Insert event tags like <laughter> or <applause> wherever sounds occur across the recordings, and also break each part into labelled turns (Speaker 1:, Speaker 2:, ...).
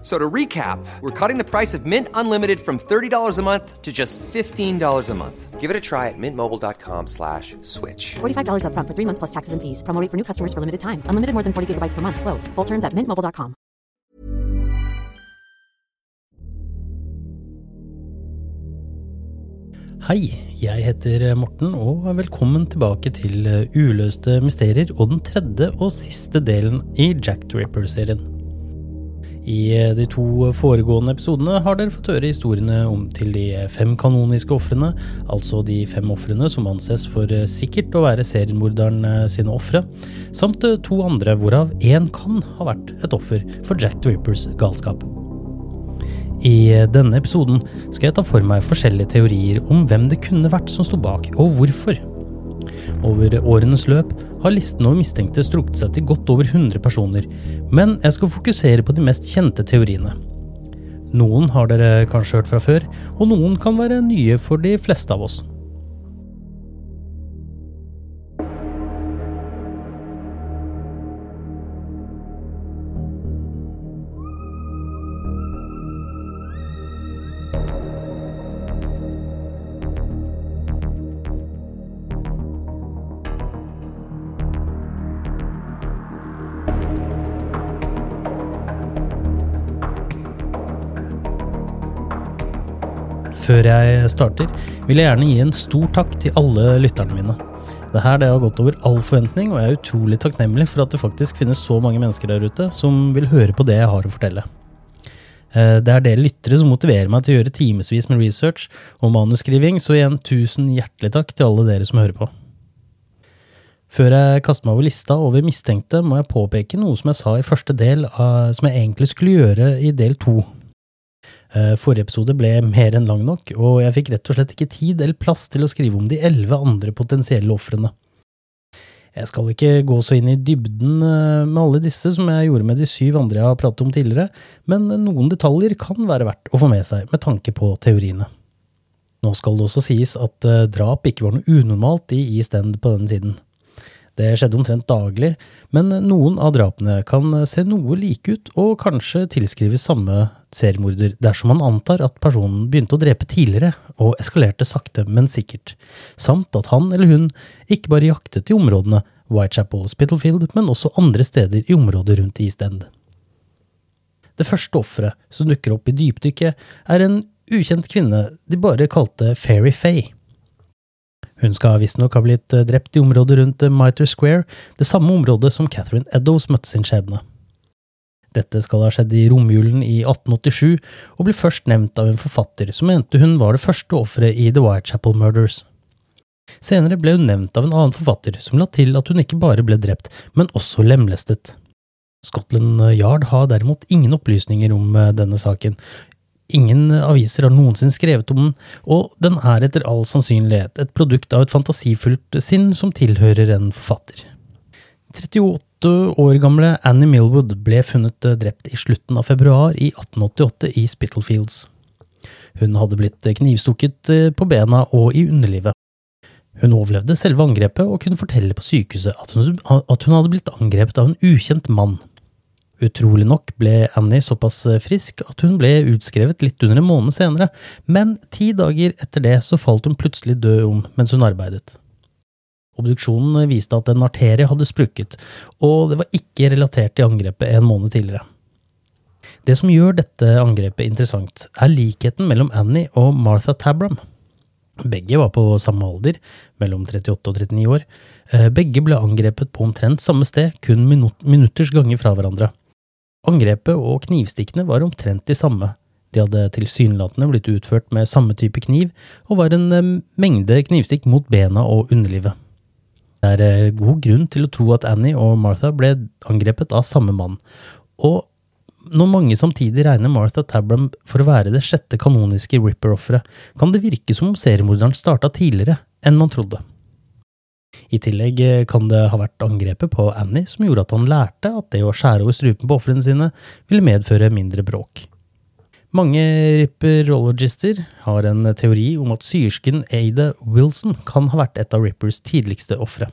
Speaker 1: So to recap, we're cutting the price of Mint Unlimited from $30 a month to just $15 a month. Give it a try at mintmobile.com slash switch.
Speaker 2: $45 upfront for three months plus taxes and fees. Promo rate for new customers for limited time. Unlimited more than 40 gigabytes per month. Slows. Full terms at mintmobile.com.
Speaker 3: Hei, jeg heter Morten, og velkommen tilbake til Uløste mysterier og den tredje og siste delen i Jack the Ripper-serien. I de to foregående episodene har dere fått høre historiene om til de fem kanoniske ofrene, altså de fem ofrene som anses for sikkert å være seriemorderen sine ofre, samt to andre hvorav én kan ha vært et offer for Jack the Rippers galskap. I denne episoden skal jeg ta for meg forskjellige teorier om hvem det kunne vært som sto bak, og hvorfor. Over årenes løp har listen over mistenkte strukket seg til godt over 100 personer, men jeg skal fokusere på de mest kjente teoriene. Noen har dere kanskje hørt fra før, og noen kan være nye for de fleste av oss. Før jeg starter, vil jeg gjerne gi en stor takk til alle lytterne mine. Det her det har gått over all forventning, og jeg er utrolig takknemlig for at det faktisk finnes så mange mennesker der ute som vil høre på det jeg har å fortelle. Eh, Det er dere lyttere som motiverer meg til å gjøre timevis med research og manusskriving, så igjen tusen hjertelig takk til alle dere som hører på. Før jeg kaster meg over lista over mistenkte, må jeg påpeke noe som jeg sa i første del, av, som jeg egentlig skulle gjøre i del to. Eh, Forrige episode ble mer enn lang nok, og jeg fikk rett og slett ikke tid eller plass til å skrive om de elleve andre potensielle ofrene. Jeg skal ikke gå så inn i dybden eh, med alle disse som jeg gjorde med de syv andre jeg har pratet om tidligere, men noen detaljer kan være verdt å få med seg med tanke på teoriene. Nå skal det også sies at eh, drap ikke var noe unormalt i East End på denne tiden. Det skjedde omtrent daglig, men noen av drapene kan se noe like ut og kanskje tilskrives samme seriemorder dersom man antar at personen begynte å drepe tidligere og eskalerte sakte, men sikkert, samt at han eller hun ikke bare jaktet i områdene Whitechapel og Spitalfield, men også andre steder i området rundt East End. Det første offeret som dukker opp i dypdykket, er en ukjent kvinne de bare kalte Fairy Faye. Hun skal visstnok ha blitt drept i området rundt Mitre Square, det samme området som Catherine Eddowes møtte sin skjebne. Dette skal ha skjedd i romjulen i 1887, og ble først nevnt av en forfatter som mente hun var det første offeret i The Whitechapel Murders. Senere ble hun nevnt av en annen forfatter som la til at hun ikke bare ble drept, men også lemlestet. Scotland Yard har derimot ingen opplysninger om eh, denne saken. Ingen aviser har noensinne skrevet om den, og den er etter all sannsynlighet et produkt av et fantasifullt sinn som tilhører en forfatter. 38 år gamle Annie Millwood ble funnet drept i slutten av februar i 1888 i Spitalfields. Hun hadde blitt knivstukket på bena og i underlivet. Hun overlevde selve angrepet og kunne fortelle på sykehuset at hun, at hun hadde blitt angrepet av en ukjent mann. Utrolig nok ble Annie såpass frisk at hun ble utskrevet litt under en måned senere, men ti dager etter det så falt hun plutselig død om mens hun arbeidet. Obduksjonen viste at en arterie hadde sprukket, og det var ikke relatert til angrepet en måned tidligere. Det som gjør dette angrepet interessant, er likheten mellom Annie og Martha Tabram. Begge var på samme alder, mellom 38 og 39 år. Eh, begge ble angrepet på omtrent samme sted, kun minutters ganger fra hverandre. Angrepet og knivstikkene var omtrent de samme. De hadde tilsynelatende blitt utført med samme type kniv, og var en eh, mengde knivstikk mot bena og underlivet. Det er eh, god grunn til å tro at Annie og Martha ble angrepet av samme mann, og når mange samtidig regner Martha Tabram for å være det sjette kanoniske Ripper-offeret, kan det virke som om seriemorderen starta tidligere enn man trodde. I tillegg eh, kan det ha vært angrepet på Annie som gjorde at han lærte at det å skjære over strupen på ofrene sine ville medføre mindre bråk. Mange ripperologister har en teori om at syersken Ada Wilson kan ha vært et av Rippers tidligste ofre.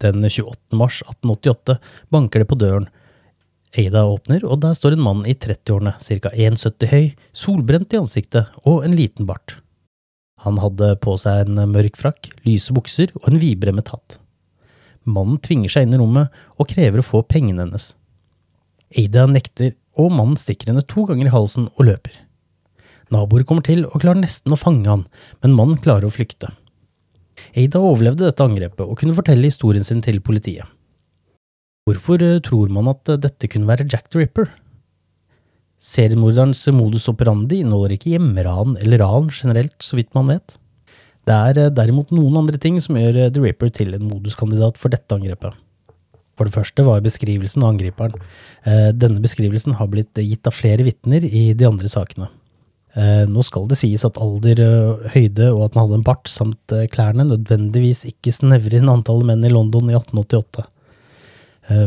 Speaker 3: Den 28. mars 1888 banker det på døren. Ada åpner, og der står en mann i 30-årene, ca. 1,70 høy, solbrent i ansiktet og en liten bart. Han hadde på seg en mørk frakk, lyse bukser og en vidbremmet hatt. Mannen tvinger seg inn i rommet og krever å få pengene hennes. Ada nekter, og mannen stikker henne to ganger i halsen og løper. Naboer kommer til og klarer nesten å fange han, men mannen klarer å flykte. Ada overlevde dette angrepet og kunne fortelle historien sin til politiet. Hvorfor eh, tror man at dette kunne være Jack the Ripper? Seriemorderens modus operandi inneholder ikke hjemmeran eller ran generelt, så vidt man vet. Det er eh, derimot noen andre ting som gjør eh, The Ripper til en moduskandidat for dette angrepet. For det første var beskrivelsen av angriperen. Eh, denne beskrivelsen har blitt gitt av flere vitner i de andre sakene. Nå skal det sies at alder, høyde og at han hadde en bart samt klærne nødvendigvis ikke snevrer inn antallet menn i London i 1888.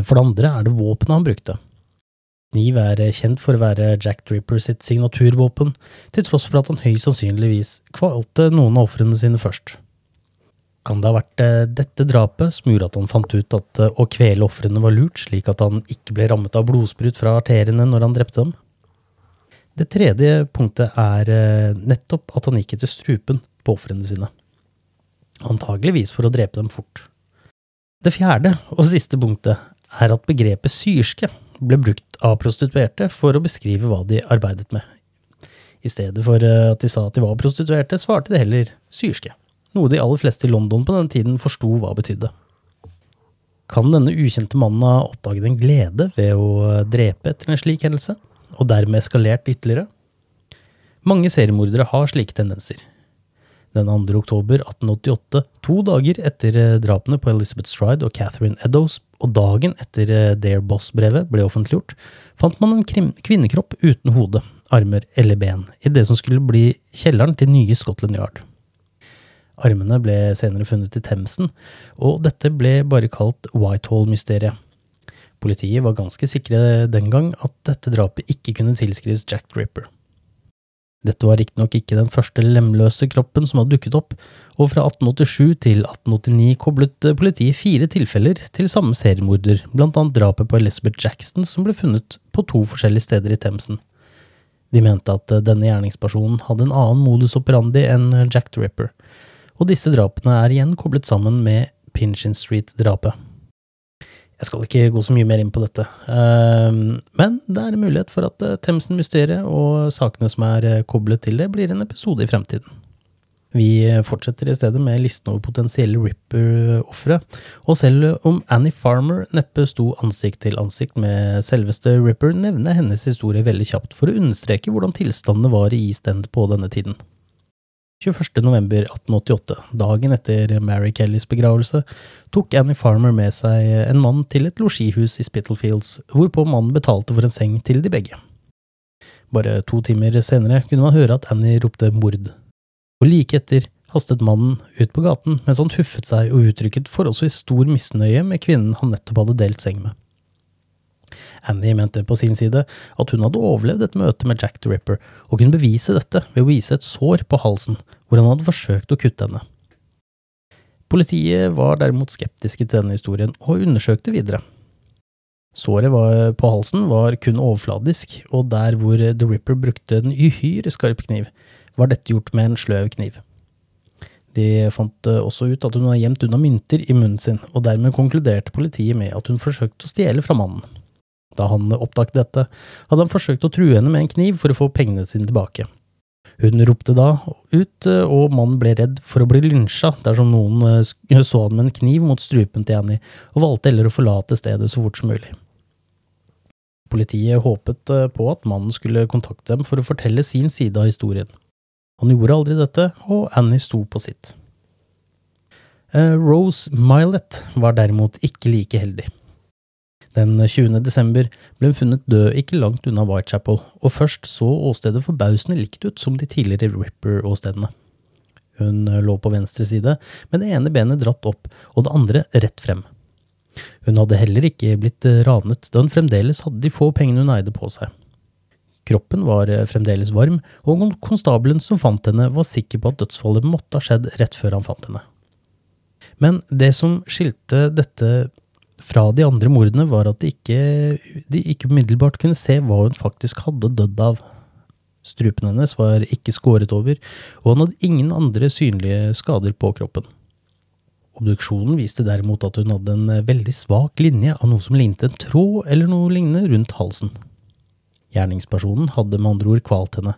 Speaker 3: For det andre er det våpenet han brukte. Kniv er kjent for å være Jack Dripper sitt signaturvåpen, til tross for at han høyst sannsynligvis kvalte noen av ofrene sine først. Kan det ha vært eh, dette drapet som gjorde at han fant ut at eh, å kvele ofrene var lurt, slik at han ikke ble rammet av blodsprut fra arteriene når han drepte dem? Det tredje punktet er eh, nettopp at han gikk etter strupen på ofrene sine. Antageligvis for å drepe dem fort. Det fjerde og siste punktet er at begrepet syrske ble brukt av prostituerte for å beskrive hva de arbeidet med. I stedet for at de sa at de var prostituerte, svarte de heller syrske, noe de aller fleste i London på den tiden forsto hva betydde. Kan denne ukjente mannen ha oppdaget en glede ved å eh, drepe etter en slik hendelse, og dermed eskalert ytterligere? Mange seriemordere har slike tendenser. Den 2. oktober 1888, to dager etter eh, drapene på Elizabeth Stride og Catherine Eddowes, og dagen etter eh, Dare Boss-brevet ble offentliggjort, fant man en kvinnekropp uten hode, armer eller ben, i det som skulle bli kjelleren til nye Scotland Yard. Armene ble senere funnet i Themsen, og dette ble bare kalt Whitehall-mysteriet. Politiet var ganske sikre den gang at dette drapet ikke kunne tilskrives Jack Dripper. Dette var riktignok ikke den første lemløse kroppen som hadde dukket opp, og fra 1887 til 1889 koblet politiet fire tilfeller til samme seriemorder, blant annet drapet på Elizabeth Jackson som ble funnet på to forskjellige steder i Themsen. De mente at denne gjerningspersonen hadde en annen modus operandi enn Jack the Ripper, og disse drapene er igjen koblet sammen med Pinchin Street-drapet. Jeg skal ikke gå så mye mer inn på dette, ehm, men det er en mulighet for at eh, Themsen-mysteriet og sakene som er eh, koblet til det, blir en episode i fremtiden. Vi eh, fortsetter i stedet med listen over potensielle Ripper-ofre, og selv om Annie Farmer neppe sto ansikt til ansikt med selveste Ripper, nevner hennes historie veldig kjapt for å understreke hvordan tilstandene var i East End på denne tiden. 21.11.1888, dagen etter Mary Kellys begravelse, tok Annie Farmer med seg en mann til et losjihus i Spittlefields, hvorpå mannen betalte for en seng til de begge. Bare to timer senere kunne man høre at Annie ropte mord, og like etter hastet mannen ut på gaten mens han huffet seg og uttrykket forholdsvis stor misnøye med kvinnen han nettopp hadde delt seng med. Annie mente på sin side at hun hadde overlevd et møte med Jack the Ripper, og kunne bevise dette ved å vise et sår på halsen hvor han hadde forsøkt å kutte henne. Politiet var derimot skeptiske til denne historien, og undersøkte videre. Såret var, på halsen var kun overfladisk, og der hvor The Ripper brukte en uhyre skarp kniv, var dette gjort med en sløv kniv. De fant eh, også ut at hun hadde gjemt unna mynter i munnen sin, og dermed konkluderte politiet med at hun forsøkte å stjele fra mannen. Da han oppdaget dette, hadde han forsøkt å true henne med en kniv for å få pengene sine tilbake. Hun ropte da ut, eh, og mannen ble redd for å bli lynsja dersom noen eh, <laughs> så han med en kniv mot strupen til Annie, og valgte heller å forlate stedet så fort som mulig. Politiet håpet på at mannen skulle kontakte dem for å fortelle sin side av historien. Han gjorde aldri dette, og Annie sto på sitt. Eh, Rose Milet var derimot ikke like heldig. Den 20. desember ble hun funnet død ikke langt unna Whitechapel, og først så åstedet forbausende likt ut som de tidligere Ripper-åstedene. Hun lå på venstre side, med det ene benet dratt opp og det andre rett frem. Hun hadde heller ikke blitt ranet, da hun fremdeles hadde de få pengene hun eide på seg. Kroppen var fremdeles varm, og konstabelen som fant henne, var sikker på at dødsfallet måtte ha skjedd rett før han fant henne. Men det som skilte dette fra de andre mordene, var at de ikke, de ikke umiddelbart kunne se hva hun faktisk hadde dødd av. Strupen hennes var ikke skåret over, og han hadde ingen andre synlige skader på kroppen. Obduksjonen viste derimot at hun hadde en veldig svak linje av noe som lignet en tråd eller noe lignende rundt halsen. Gjerningspersonen hadde med andre ord kvalt henne.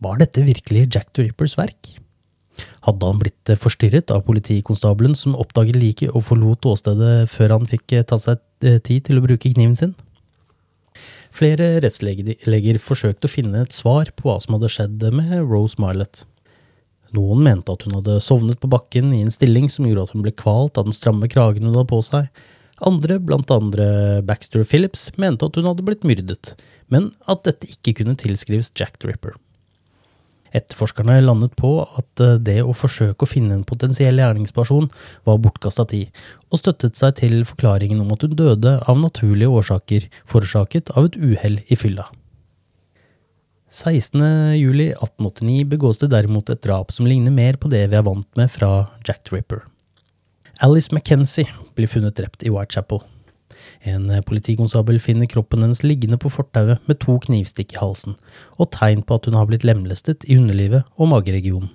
Speaker 3: Var dette virkelig Jack the Rippers verk? Hadde han blitt forstyrret av politikonstabelen som oppdaget liket og forlot åstedet før han fikk tatt seg eh, tid til å bruke kniven sin? Flere rettsleger forsøkte å finne et svar på hva som hadde skjedd med Rose Milet. Noen mente at hun hadde sovnet på bakken i en stilling som gjorde at hun ble kvalt av den stramme kragen hun hadde på seg. Andre, blant andre Baxter Phillips, mente at hun hadde blitt myrdet, men at dette ikke kunne tilskrives Jack the Ripper. Etterforskerne landet på at eh, det å forsøke å finne en potensiell gjerningsperson var bortkasta tid, og støttet seg til forklaringen om at hun døde av naturlige årsaker forårsaket av et uhell i fylla. 16.07.1889 begås det derimot et drap som ligner mer på det vi er vant med fra Jack the Ripper. Alice McKenzie blir funnet drept i Whitechapel. En politikonstabel finner kroppen hennes liggende på fortauet med to knivstikk i halsen, og tegn på at hun har blitt lemlestet i underlivet og mageregionen.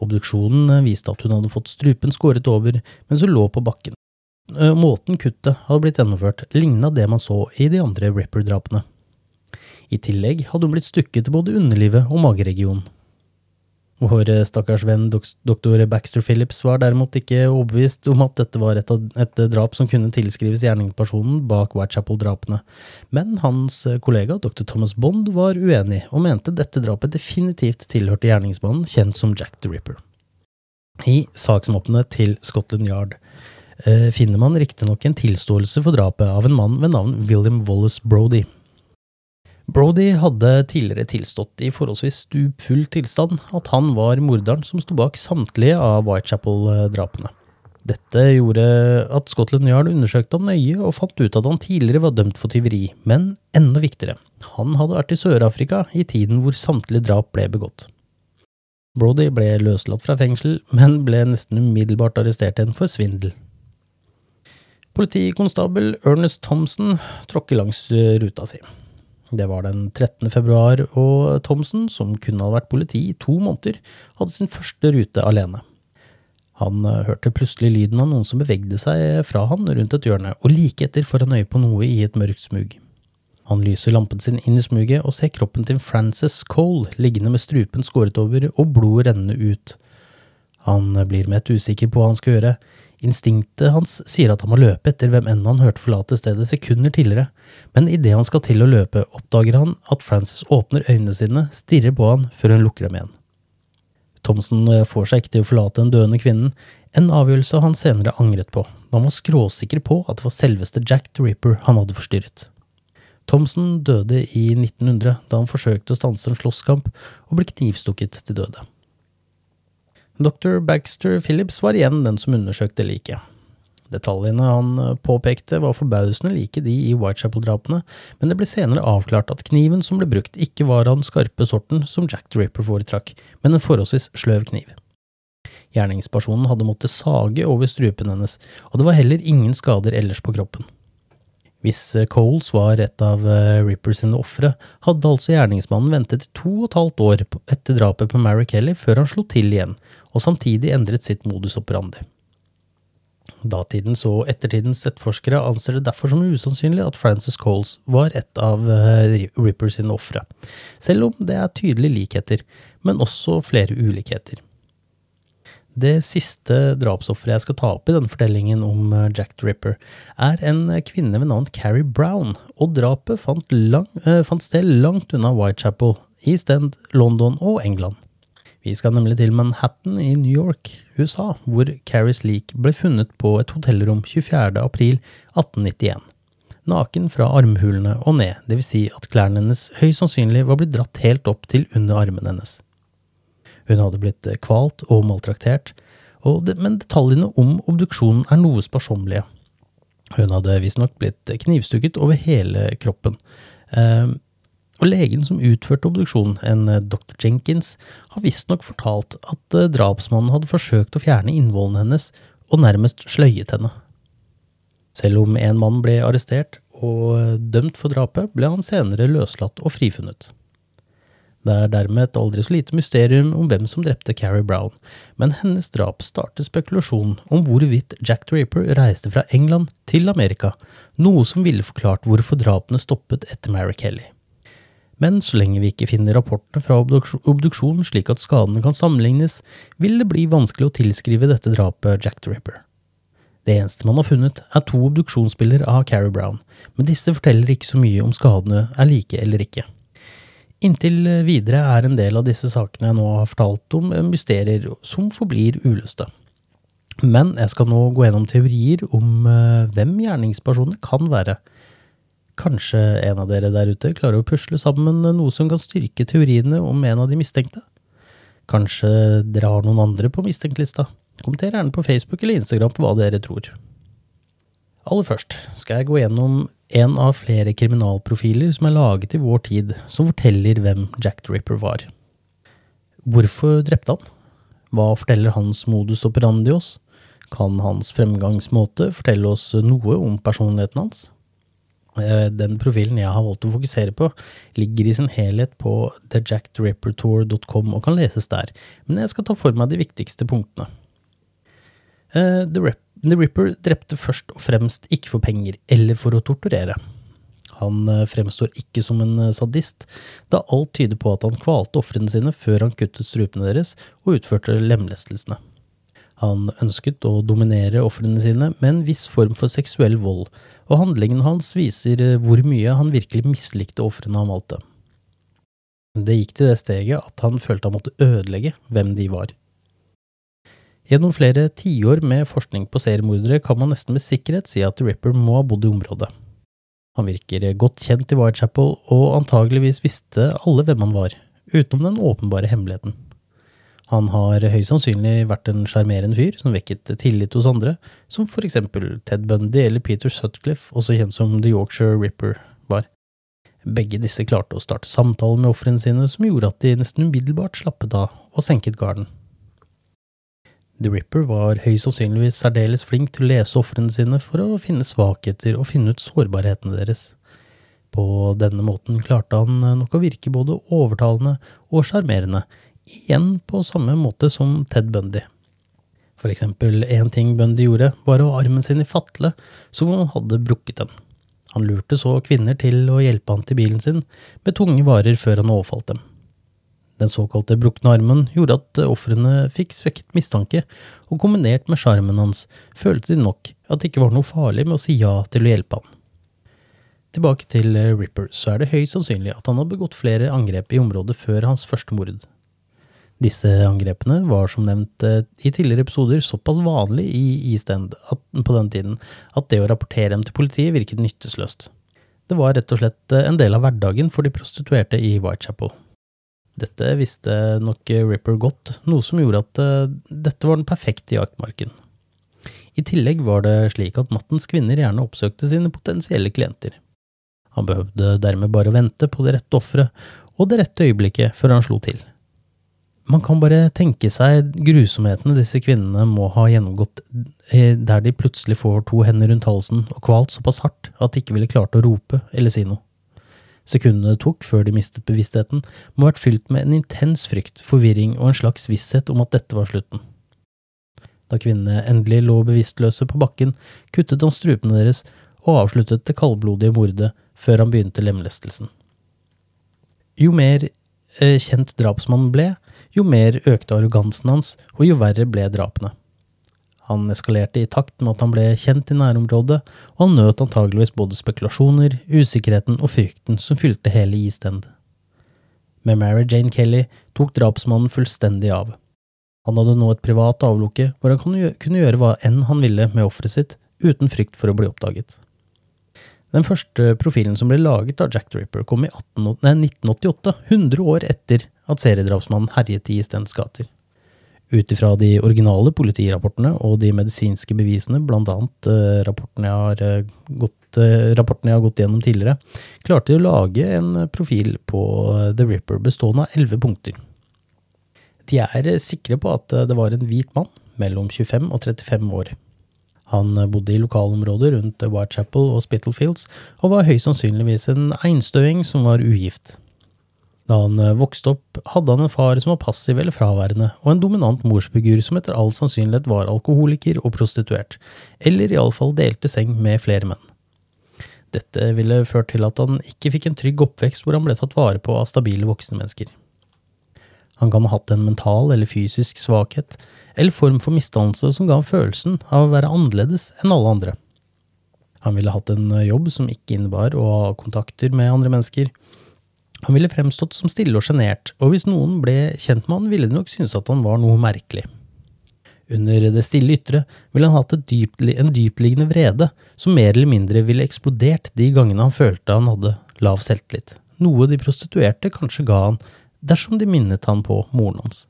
Speaker 3: Obduksjonen viste at hun hadde fått strupen skåret over mens hun lå på bakken. Måten kuttet hadde blitt gjennomført, ligna det man så i de andre Ripper-drapene. I tillegg hadde hun blitt stukket til både underlivet og mageregionen. Vår stakkars venn doktor Baxter Phillips var derimot ikke overbevist om at dette var et, et drap som kunne tilskrives gjerningspersonen bak Whitechapel-drapene, men hans kollega dr. Thomas Bond var uenig, og mente dette drapet definitivt tilhørte gjerningsmannen kjent som Jack the Ripper. I saksmappene til Scotland Yard eh, finner man riktignok en tilståelse for drapet av en mann ved navn William Wallace Brody. Brody hadde tidligere tilstått i forholdsvis stupfull tilstand at han var morderen som sto bak samtlige av Whitechapel-drapene. Dette gjorde at Scotland Yard undersøkte ham nøye og fant ut at han tidligere var dømt for tyveri, men enda viktigere, han hadde vært i Sør-Afrika i tiden hvor samtlige drap ble begått. Brody ble løslatt fra fengsel, men ble nesten umiddelbart arrestert igjen for svindel. Politikonstabel Ernest Thompson tråkker langs ruta si. Det var den 13. februar, og Thomsen, som kun hadde vært politi i to måneder, hadde sin første rute alene. Han eh, hørte plutselig lyden av noen som bevegde seg fra han rundt et hjørne, og like etter får han øye på noe i et mørkt smug. Han lyser lampen sin inn i smuget og ser kroppen til Frances Cole liggende med strupen skåret over og blodet rennende ut. Han blir mett usikker på hva han skal gjøre, Instinktet hans sier at han må løpe etter hvem enn han hørte forlate stedet sekunder tidligere, men idet han skal til å løpe, oppdager han at Frances åpner øynene sine, stirrer på han før hun lukker dem igjen. Thomsen eh, får seg ikke til å forlate den døende kvinnen, en avgjørelse han senere angret på, da han var skråsikker på at det var selveste Jack the Ripper han hadde forstyrret. Thomsen døde i 1900 da han forsøkte å stanse en slåsskamp og ble knivstukket til døde. Dr. Baxter Phillips var igjen den som undersøkte liket. Detaljene han eh, påpekte var forbausende like de i Whitechapel-drapene, men det ble senere avklart at kniven som ble brukt ikke var av den skarpe sorten som Jack the Ripper foretrakk, men en forholdsvis sløv kniv. Gjerningspersonen hadde måttet sage over strupen hennes, og det var heller ingen skader ellers på kroppen. Hvis eh, Coles var et av eh, Rippers sine ofre, hadde altså gjerningsmannen ventet to og et halvt år etter drapet på Mary Kelly før han slo til igjen, og samtidig endret sitt modus operandi. Datidens og ettertidens etterforskere anser det derfor som usannsynlig at Francis Coles var et av Ripper Rippers sine ofre, selv om det er tydelige likheter, men også flere ulikheter. Det siste drapsofferet jeg skal ta opp i denne fortellingen om eh, Jack the Ripper, er en kvinne ved navn Carrie Brown, og drapet fant, lang, eh, fant sted langt unna Whitechapel, East End, London og England. Vi skal nemlig til Manhattan i New York, USA, hvor Carries lik ble funnet på et hotellrom 24. april 1891. Naken fra armhulene og ned, dvs. Si at klærne hennes høyst sannsynlig var blitt dratt helt opp til under armen hennes. Hun hadde blitt kvalt og maltraktert, og det, men detaljene om obduksjonen er noe sparsommelige. Hun hadde visstnok blitt knivstukket over hele kroppen. Eh, og legen som utførte obduksjonen, en eh, dr. Jenkins, har visstnok fortalt at eh, drapsmannen hadde forsøkt å fjerne innvollene hennes og nærmest sløyet henne. Selv om en mann ble arrestert og eh, dømt for drapet, ble han senere løslatt og frifunnet. Det er dermed et aldri så lite mysterium om hvem som drepte Carrie Brown, men hennes drap startet spekulasjon om hvorvidt Jack Ripper reiste fra England til Amerika, noe som ville forklart hvorfor drapene stoppet etter Mary Kelly. Men så lenge vi ikke finner rapportene fra obduksjonen slik at skadene kan sammenlignes, vil det bli vanskelig å tilskrive dette drapet Jack the Ripper. Det eneste man har funnet, er to obduksjonsbilder av Carrie Brown, men disse forteller ikke så mye om skadene er like eller ikke. Inntil videre er en del av disse sakene jeg nå har fortalt om, mysterier som forblir uløste. Men jeg skal nå gå gjennom teorier om eh, hvem gjerningspersonene kan være, Kanskje en av dere der ute klarer å pusle sammen noe som kan styrke teoriene om en av de mistenkte? Kanskje dere har noen andre på mistenkelista? Kommenter gjerne på Facebook eller Instagram på hva dere tror. Aller først skal jeg gå gjennom en av flere kriminalprofiler som er laget i vår tid, som forteller hvem Jack the Ripper var. Hvorfor drepte han? Hva forteller hans modus operandi oss? Kan hans fremgangsmåte fortelle oss noe om personligheten hans? Eh, den profilen jeg har valgt å fokusere på, ligger i sin helhet på thejackdrippertour.com og kan leses der, men jeg skal ta for meg de viktigste punktene. Eh, The, Ripper drepte først og fremst ikke for penger eller for å torturere. Han eh, fremstår ikke som en sadist, da alt tyder på at han kvalte ofrene sine før han kuttet strupene deres og utførte lemlestelsene. Han ønsket å dominere ofrene sine med en viss form for seksuell vold, og handlingen hans viser eh, hvor mye han virkelig mislikte ofrene han valgte. Det gikk til det steget at han følte han måtte ødelegge hvem de var. Gjennom flere tiår med forskning på seriemordere kan man nesten med sikkerhet si at Ripper må ha bodd i området. Han virker godt kjent i Whitechapel, og antageligvis visste alle hvem han var, utenom den åpenbare hemmeligheten. Han har høyst sannsynlig vært en sjarmerende fyr som vekket tillit hos andre, som for eksempel Ted Bundy eller Peter Sutcliffe, også kjent som The Yorkshire Ripper, var. Begge disse klarte å starte samtaler med ofrene sine som gjorde at de nesten umiddelbart slappet av og senket garden. The Ripper var høyst sannsynligvis særdeles flink til å lese ofrene sine for å finne svakheter og finne ut sårbarhetene deres. På denne måten klarte han nok å virke både overtalende og sjarmerende, igjen på samme måte som Ted Bundy. For eksempel, en ting Bundy gjorde, var å ha armen sin i fatle, som om han hadde brukket den. Han lurte så kvinner til å hjelpe han til bilen sin med tunge varer før han overfalt dem. Den såkalte brukne armen gjorde at ofrene fikk svekket mistanke, og kombinert med sjarmen hans følte de nok at det ikke var noe farlig med å si ja til å hjelpe han. Tilbake til Ripper, så er det høyst sannsynlig at han har begått flere angrep i området før hans første mord. Disse angrepene var som nevnt eh, i tidligere episoder såpass vanlig i East End på den tiden at det å rapportere dem til politiet virket nyttesløst. Det var rett og slett eh, en del av hverdagen for de prostituerte i Whitechapel. Dette visste nok Ripper godt, noe som gjorde at eh, dette var den perfekte jaktmarken. I tillegg var det slik at nattens kvinner gjerne oppsøkte sine potensielle klienter. Han behøvde dermed bare vente på det rette offeret og det rette øyeblikket før han slo til. Man kan bare tenke seg grusomhetene disse kvinnene må ha gjennomgått eh, der de plutselig får to hender rundt halsen og kvalt såpass hardt at de ikke ville klart å rope eller si noe. Sekundene det tok før de mistet bevisstheten, må ha vært fylt med en intens frykt, forvirring og en slags visshet om at dette var slutten. Da kvinnene endelig lå bevisstløse på bakken, kuttet han strupene deres og avsluttet det kaldblodige mordet før han begynte lemlestelsen. Jo mer eh, kjent drapsmannen ble, jo mer økte arrogansen hans, og jo verre ble drapene. Han eskalerte i takt med at han ble kjent i nærområdet, og han nøt antageligvis både spekulasjoner, usikkerheten og frykten som fylte hele East End. Med Mary Jane Kelly tok drapsmannen fullstendig av. Han hadde nå et privat avlukke hvor han kunne gjøre hva enn han ville med offeret sitt, uten frykt for å bli oppdaget. Den første profilen som ble laget av Jack the Ripper, kom i 18, nei, 1988, 100 år etter at seriedrapsmannen herjet i Stens gater. Ut ifra de originale politirapportene og de medisinske bevisene, annet uh, rapporten, jeg har, uh, gått, uh, rapporten jeg har gått gjennom tidligere, klarte de å lage en profil på The Ripper bestående av elleve punkter. De er sikre på at det var en hvit mann mellom 25 og 35 år. Han bodde i lokalområdet rundt Whitechapel og Spittlefields, og var høyst sannsynligvis en einstøing som var ugift. Da han vokste opp, hadde han en far som var passiv eller fraværende, og en dominant morsfigur som etter all sannsynlighet var alkoholiker og prostituert, eller iallfall delte seng med flere menn. Dette ville ført til at han ikke fikk en trygg oppvekst hvor han ble tatt vare på av stabile voksne mennesker. Han kan ha hatt en mental eller fysisk svakhet, eller form for misdannelse som ga ham følelsen av å være annerledes enn alle andre. Han ville hatt en jobb som ikke innebar å ha kontakter med andre mennesker. Han ville fremstått som stille og sjenert, og hvis noen ble kjent med han, ville de nok synes at han var noe merkelig. Under det stille ytre ville han hatt dypt, en dyptliggende vrede som mer eller mindre ville eksplodert de gangene han følte han hadde lav selvtillit, noe de prostituerte kanskje ga han dersom de minnet han på moren hans.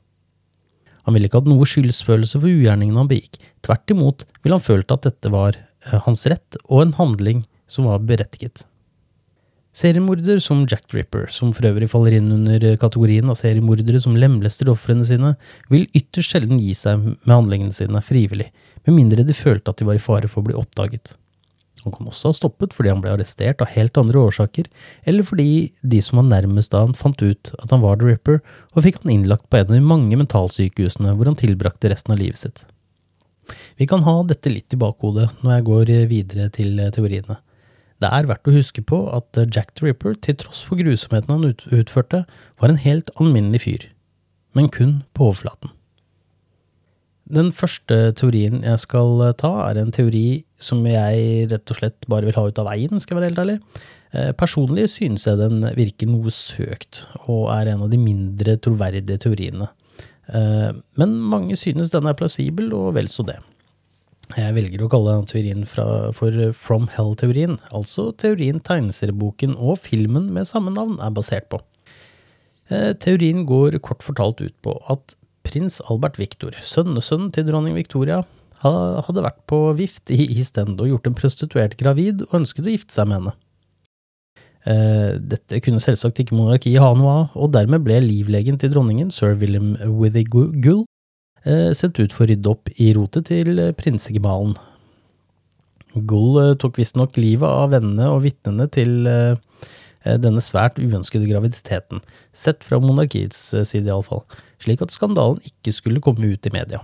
Speaker 3: Han ville ikke hatt noe skyldsfølelse for ugjerningen han begikk, tvert imot ville han følt at dette var eh, hans rett og en handling som var berettiget. Seriemorder som Jack Dripper, som for øvrig faller inn under kategorien av seriemordere som lemlester ofrene sine, vil ytterst sjelden gi seg med handlingene sine frivillig, med mindre de følte at de var i fare for å bli oppdaget. Han kan også ha stoppet fordi han ble arrestert av helt andre årsaker, eller fordi de som var nærmest da han fant ut at han var The Ripper, og fikk han innlagt på en av de mange mentalsykehusene hvor han tilbrakte resten av livet sitt. Vi kan ha dette litt i bakhodet når jeg går videre til teoriene. Det er verdt å huske på at Jack the Ripper, til tross for grusomheten han utførte, var en helt alminnelig fyr, men kun på overflaten. Den første teorien jeg skal eh, ta, er en teori som jeg rett og slett bare vil ha ut av veien, skal jeg være helt ærlig. Eh, personlig synes jeg den virker noe søkt, og er en av de mindre troverdige teoriene. Eh, men mange synes den er plausibel, og vel så det. Jeg velger å kalle denne teorien for From Hell-teorien, altså teorien tegneserieboken og filmen med samme navn er basert på. Teorien går kort fortalt ut på at prins Albert Victor, sønnesønnen til dronning Victoria, hadde vært på vift i East End og gjort en prostituert gravid og ønsket å gifte seg med henne. Eh, dette kunne selvsagt ikke monarkiet ha noe av, og dermed ble livlegen til dronningen, sir William Withygull, eh, sendt ut for å rydde opp i rotet til prinsegemalen. Gull eh, tok visstnok livet av vennene og vitnene til denne svært uønskede graviditeten, sett fra monarkiets side iallfall slik at skandalen ikke skulle komme ut i media.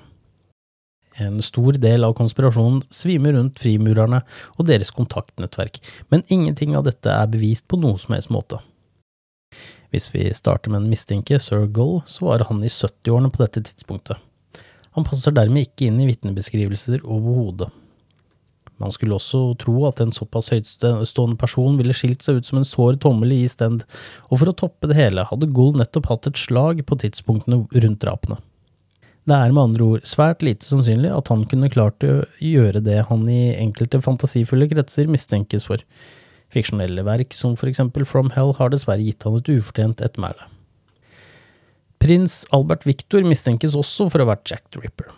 Speaker 3: En stor del av konspirasjonen svimer rundt frimurerne og deres kontaktnettverk, men ingenting av dette er bevist på noen som helst måte. Hvis vi starter med en mistenke, sir Gull, så var han i 70-årene på dette tidspunktet. Han passer dermed ikke inn i vitnebeskrivelser overhodet. Man skulle også tro at en såpass høytstående person ville skilt seg ut som en sår tommel i Eastend, og for å toppe det hele hadde Gull nettopp hatt et slag på tidspunktene rundt drapene. Det er med andre ord svært lite sannsynlig at han kunne klart å gjøre det han i enkelte fantasifulle kretser mistenkes for. Fiksjonelle verk som for eksempel From Hell har dessverre gitt han et ufortjent ettermæle. Prins Albert Victor mistenkes også for å ha vært Jack the Ripper.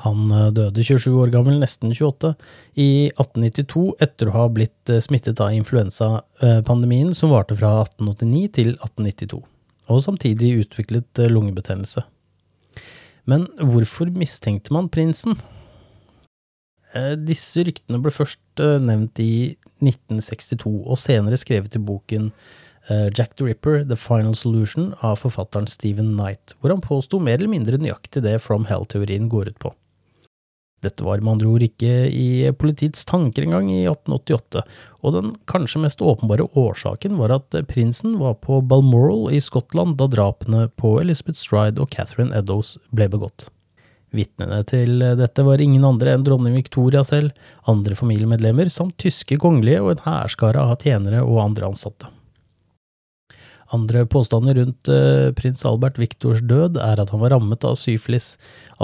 Speaker 3: Han eh, døde 27 år gammel, nesten 28, i 1892 etter å ha blitt eh, smittet av influensapandemien som varte fra 1889 til 1892. og samtidig utviklet eh, lungebetennelse. Men hvorfor mistenkte man prinsen? Disse ryktene ble først nevnt i 1962, og senere skrevet i boken Jack the Ripper, The Final Solution av forfatteren Stephen Knight, hvor han påsto mer eller mindre nøyaktig det From Hell-teorien går ut på. Dette var med andre ord ikke i politiets tanker engang i 1888, og den kanskje mest åpenbare årsaken var at prinsen var på Balmoral i Skottland da drapene på Elizabeth Stride og Catherine Eddowes ble begått. Vitnene til dette var ingen andre enn dronning Victoria selv, andre familiemedlemmer samt tyske kongelige og en hærskare av tjenere og andre ansatte. Andre påstander rundt uh, prins Albert Viktors død er at han var rammet av syflis,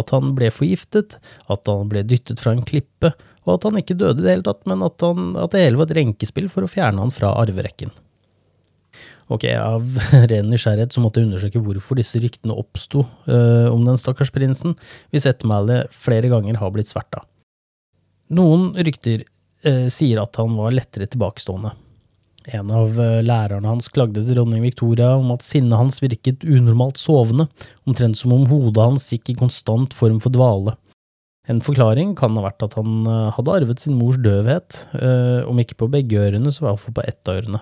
Speaker 3: at han ble forgiftet, at han ble dyttet fra en klippe, og at han ikke døde i det hele tatt, men at, han, at det hele var et renkespill for å fjerne han fra arverekken. Ok, av <laughs> ren nysgjerrighet så måtte jeg undersøke hvorfor disse ryktene oppsto øh, om den stakkars prinsen, hvis ettermælet flere ganger har blitt sverta. Noen rykter øh, sier at han var lettere tilbakestående. En av eh, lærerne hans klagde til dronning Victoria om at sinnet hans virket unormalt sovende, omtrent som om hodet hans gikk i konstant form for dvale. En forklaring kan ha vært at han eh, hadde arvet sin mors døvhet, eh, om ikke på begge ørene, så iallfall på ett av ørene.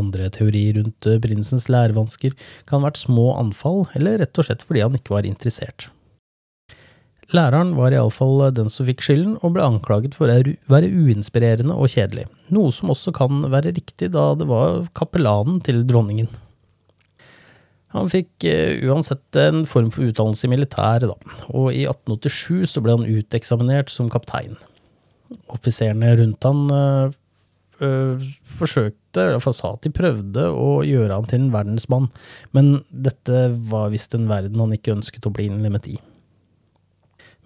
Speaker 3: Andre teorier rundt prinsens lærevansker kan ha vært små anfall, eller rett og slett fordi han ikke var interessert. Læreren var iallfall den som fikk skylden, og ble anklaget for å være uinspirerende og kjedelig, noe som også kan være riktig da det var kapellanen til dronningen. Han fikk uh, uansett en form for utdannelse i militæret, da, og i 1887 så ble han uteksaminert som kaptein. Offiserene rundt han øh, uh, forsøkte, i hvert fall sa at de prøvde å gjøre han til en verdensmann, men dette var visst en verden han ikke ønsket å bli innlemmet i.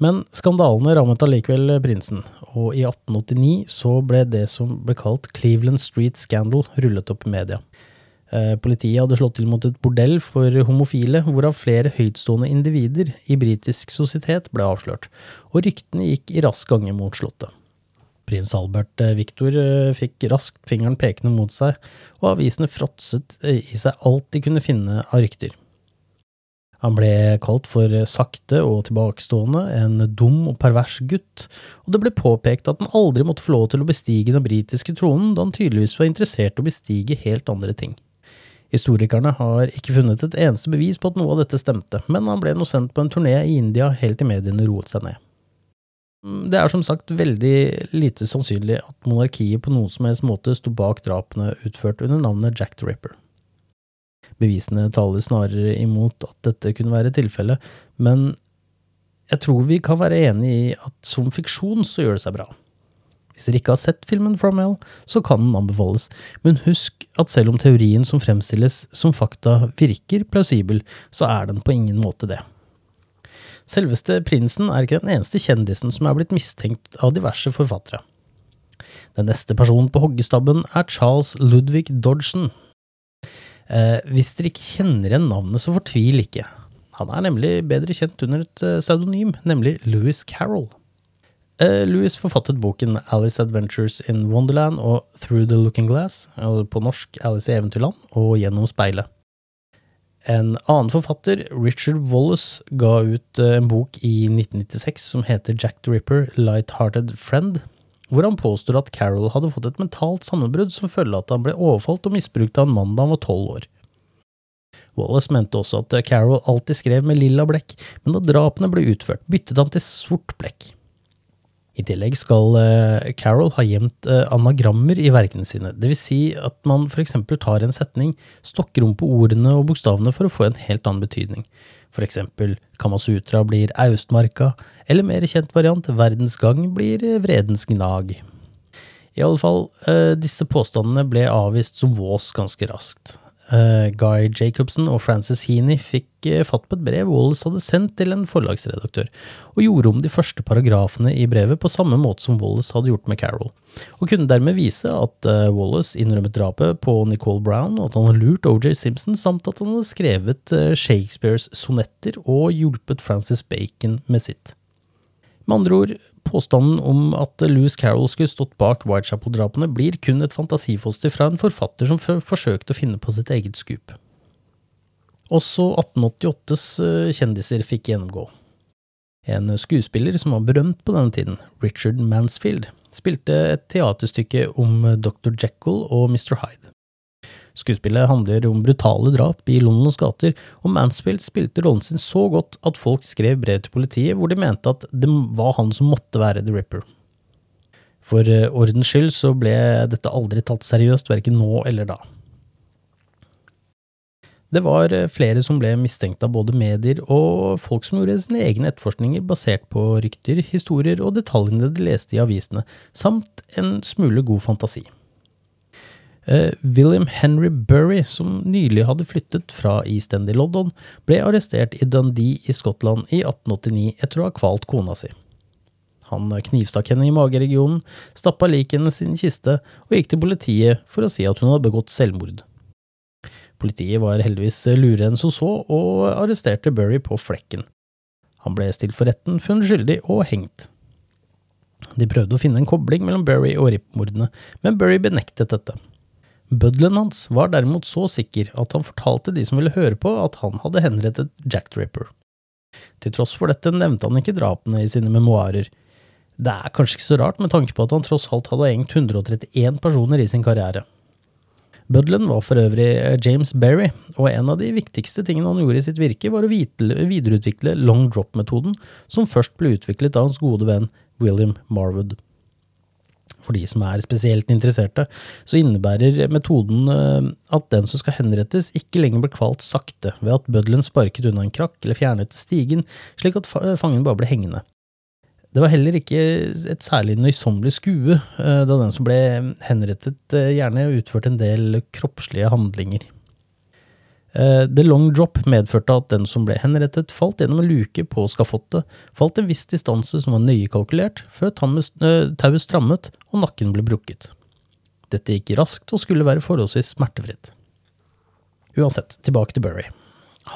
Speaker 3: Men skandalene rammet allikevel prinsen, og i 1889 så ble det som ble kalt Cleveland Street Scandal rullet opp i media. Eh, politiet hadde slått til mot et bordell for homofile, hvorav flere høytstående individer i britisk sosietet ble avslørt, og ryktene gikk i rask gange mot slottet. Prins Albert eh, Victor eh, fikk raskt fingeren pekende mot seg, og avisene fråtset i seg alt de kunne finne av rykter. Han ble kalt for sakte og tilbakestående, en dum og pervers gutt, og det ble påpekt at han aldri måtte få lov til å bestige den britiske tronen, da han tydeligvis var interessert i å bestige helt andre ting. Historikerne har ikke funnet et eneste bevis på at noe av dette stemte, men han ble nå sendt på en turné i India helt til mediene roet seg ned. Det er som sagt veldig lite sannsynlig at monarkiet på noen som helst måte sto bak drapene utført under navnet Jack the Ripper. Bevisene taler snarere imot at dette kunne være tilfellet, men jeg tror vi kan være enig i at som fiksjon så gjør det seg bra. Hvis dere ikke har sett filmen From Hell, så kan den anbefales, men husk at selv om teorien som fremstilles som fakta virker plausibel, så er den på ingen måte det. Selveste prinsen er ikke den eneste kjendisen som er blitt mistenkt av diverse forfattere. Den neste personen på hoggestabben er Charles Ludvig Dodgson, Eh, hvis dere ikke kjenner igjen navnet, så fortvil ikke. Han er nemlig bedre kjent under et uh, pseudonym, nemlig Louis Carroll. Eh, Louis forfattet boken Alice Adventures in Wonderland og Through the Looking Glass, på norsk Alice i Eventyrland og Gjennom speilet. En annen forfatter, Richard Wallace, ga ut uh, en bok i 1996 som heter Jack the Ripper, Light-Hearted Friend hvor han påstår at Carol hadde fått et mentalt sammenbrudd som følge av at han ble overfalt og misbrukt av en mann da han var tolv år. Wallace mente også at Carol alltid skrev med lilla blekk, men da drapene ble utført, byttet han til sort blekk. I tillegg skal uh, Carol ha gjemt uh, anagrammer i verkene sine, dvs. Si at man for eksempel tar en setning, stokker om på ordene og bokstavene for å få en helt annen betydning. For eksempel Kamasutra blir Austmarka, eller mer kjent variant Verdens gang blir Vredens gnag. I alle fall, uh, disse påstandene ble avvist som vås ganske raskt. Uh, Guy Jacobsen og Frances Heaney fikk uh, fatt på et brev Wallace hadde sendt til en forlagsredaktør, og gjorde om de første paragrafene i brevet på samme måte som Wallace hadde gjort med Carol, og kunne dermed vise at uh, Wallace innrømmet drapet på Nicole Brown, og at han hadde lurt OJ Simpson, samt at han hadde skrevet Shakespeares sonetter og hjulpet Francis Bacon med sitt. Med andre ord, Påstanden om at Louis Carroll skulle stått bak Whitechapel-drapene, blir kun et fantasifoster fra en forfatter som forsøkte å finne på sitt eget skup. Også 1888s eh, kjendiser fikk gjennomgå. En skuespiller som var berømt på denne tiden, Richard Mansfield, spilte et teaterstykke om Dr. Jekyll og Mr. Hyde. Skuespillet handler om brutale drap i Londons gater, og Mansfield spilte rollen sin så godt at folk skrev brev til politiet hvor de mente at det var han som måtte være The Ripper. For eh, ordens skyld så ble dette aldri tatt seriøst, verken nå eller da. Det var eh, flere som ble mistenkt av både medier og folk som gjorde sine egne etterforskninger basert på rykter, historier og detaljene de leste i avisene, samt en smule god fantasi. Uh, William Henry Burry, som nylig hadde flyttet fra East End i London, ble arrestert i Dundee i Skottland i 1889 etter å ha kvalt kona si. Han knivstakk henne i mageregionen, stappa liket hennes i en kiste og gikk til politiet for å si at hun hadde begått selvmord. Politiet var heldigvis lurere enn som så, og arresterte Burry på flekken. Han ble stilt for retten, funnet skyldig og hengt. De prøvde å finne en kobling mellom Burry og Rip-mordene, men Burry benektet dette. Budlen hans var derimot så sikker at han fortalte de som ville høre på, at han hadde henrettet Jack Draper. Til tross for dette nevnte han ikke drapene i sine memoarer. Det er kanskje ikke så rart med tanke på at han tross alt hadde hengt 131 personer i sin karriere. Budlen var for øvrig eh, James Berry, og en av de viktigste tingene han gjorde i sitt virke, var å videreutvikle long drop-metoden, som først ble utviklet av hans gode venn William Marwood. For de som er spesielt interesserte, så innebærer metoden eh, at den som skal henrettes, ikke lenger blir kvalt sakte ved at bøddelen sparket unna en krakk eller fjernet stigen, slik at fangen bare ble hengende. Det var heller ikke et særlig nøysommelig skue, eh, da den som ble henrettet, eh, gjerne utførte en del kroppslige handlinger. Eh, the long drop medførte at den som ble henrettet, falt gjennom en luke på skafottet, falt en viss distanse som var nøye kalkulert, før tauet strammet og nakken ble brukket. Dette gikk raskt og skulle være forholdsvis smertefritt. Uansett, tilbake til Burry.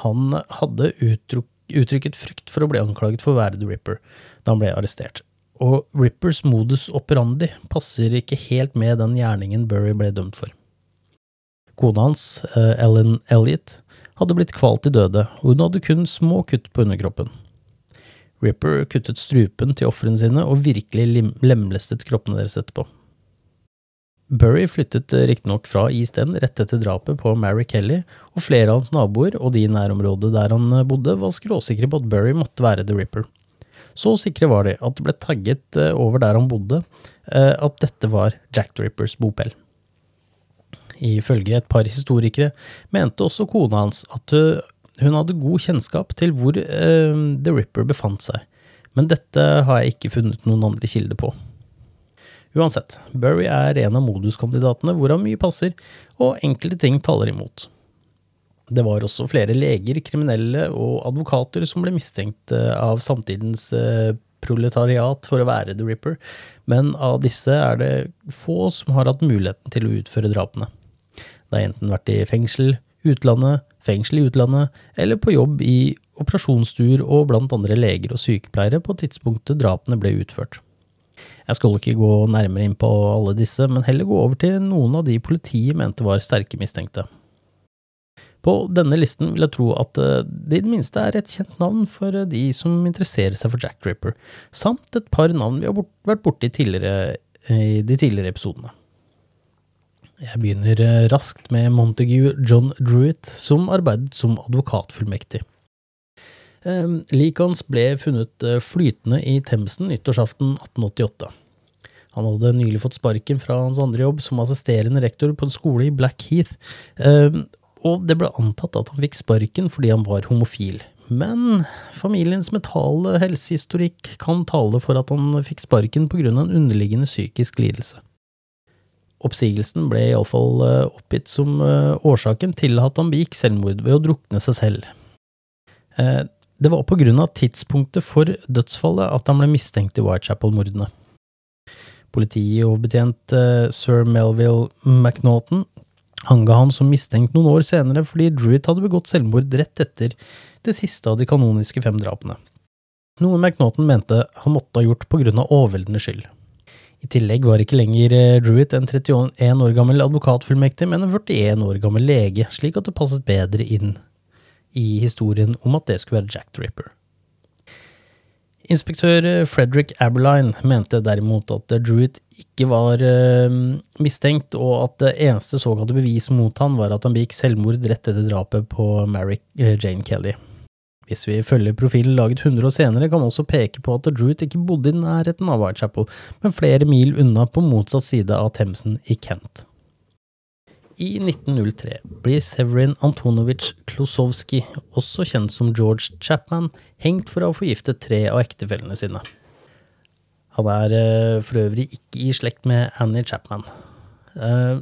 Speaker 3: Han hadde uttrykket frykt for å bli anklaget for å være The Ripper, da han ble arrestert. Og Rippers modus operandi passer ikke helt med den gjerningen Burry ble dømt for. Kona hans, eh, Ellen Elliot, hadde blitt kvalt til døde, og hun hadde kun små kutt på underkroppen. Ripper kuttet strupen til ofrene sine og virkelig lemlestet kroppene deres etterpå. Burry flyttet eh, riktignok fra East End rett etter drapet på Mary Kelly, og flere av hans naboer og de i nærområdet der han eh, bodde, var skråsikre på at Burry måtte være The Ripper. Så sikre var de at det ble tagget over der han bodde, at dette var Jack the Rippers bopel. Ifølge et par historikere mente også kona hans at eh, hun hadde god kjennskap til hvor The Ripper befant seg, men dette har jeg ikke funnet noen andre kilder på. Uansett, Burry er en av moduskandidatene hvorav mye passer, og enkelte ting taler imot. Det var også flere leger, kriminelle og advokater som ble mistenkt eh, av samtidens proletariat for å være The Ripper, men av disse er det få som har hatt muligheten til å utføre drapene. Det har enten vært i fengsel, utlandet, fengsel i utlandet, eller på jobb i operasjonsstuer og blant andre leger og sykepleiere på tidspunktet drapene ble utført. Jeg skal ikke gå nærmere inn på alle disse, men heller gå over til noen av de politiet mente var sterke mistenkte. På denne listen vil jeg tro at eh, det i det minste er et kjent navn for eh, de som interesserer seg for Jack Ripper, samt et par navn vi har vært borti tidligere, i de tidligere episodene. Jeg begynner eh, raskt med Montague John Druitt, som arbeidet som advokatfullmektig. Liket hans ble funnet flytende i Themsen nyttårsaften 1888. Han hadde nylig fått sparken fra hans andre jobb som assisterende rektor på en skole i Blackheath, og det ble antatt at han fikk sparken fordi han var homofil. Men familiens mentale helsehistorikk kan tale for at han fikk sparken av en underliggende psykisk lidelse. Oppsigelsen ble iallfall eh, oppgitt som eh, årsaken til at han begikk selvmord ved å drukne seg selv. Eh, det var på grunn av tidspunktet for dødsfallet at han ble mistenkt i Whitechapel-mordene. Politioverbetjent sir Melville McNaughton hanga han som mistenkt noen år senere fordi Druitt hadde begått selvmord rett etter det siste av de kanoniske fem drapene. Noe McNaughton mente han måtte ha gjort på grunn av overveldende skyld. I tillegg var ikke lenger eh, Druitt en 31 år gammel advokatfullmektig, men en 41 år gammel lege, slik at det passet bedre inn i historien om at det skulle være Jack the Ripper. Inspektør Frederick Aberline mente derimot at Druitt ikke var uh, mistenkt, og at det eneste såkalte bevis mot han var at han begikk selvmord rett etter drapet på Mary Jane Kelly. Hvis vi følger profilen laget 100 år senere, kan man også peke på at Druitt ikke bodde i nærheten av Whitechapel, men flere mil unna på motsatt side av Themsen i Kent. I 1903 blir Severin Antonovic Klosowski, også kjent som George Chapman, hengt for å ha forgiftet tre av ektefellene sine. Han er uh, for øvrig ikke i slekt med Annie Chapman. Uh,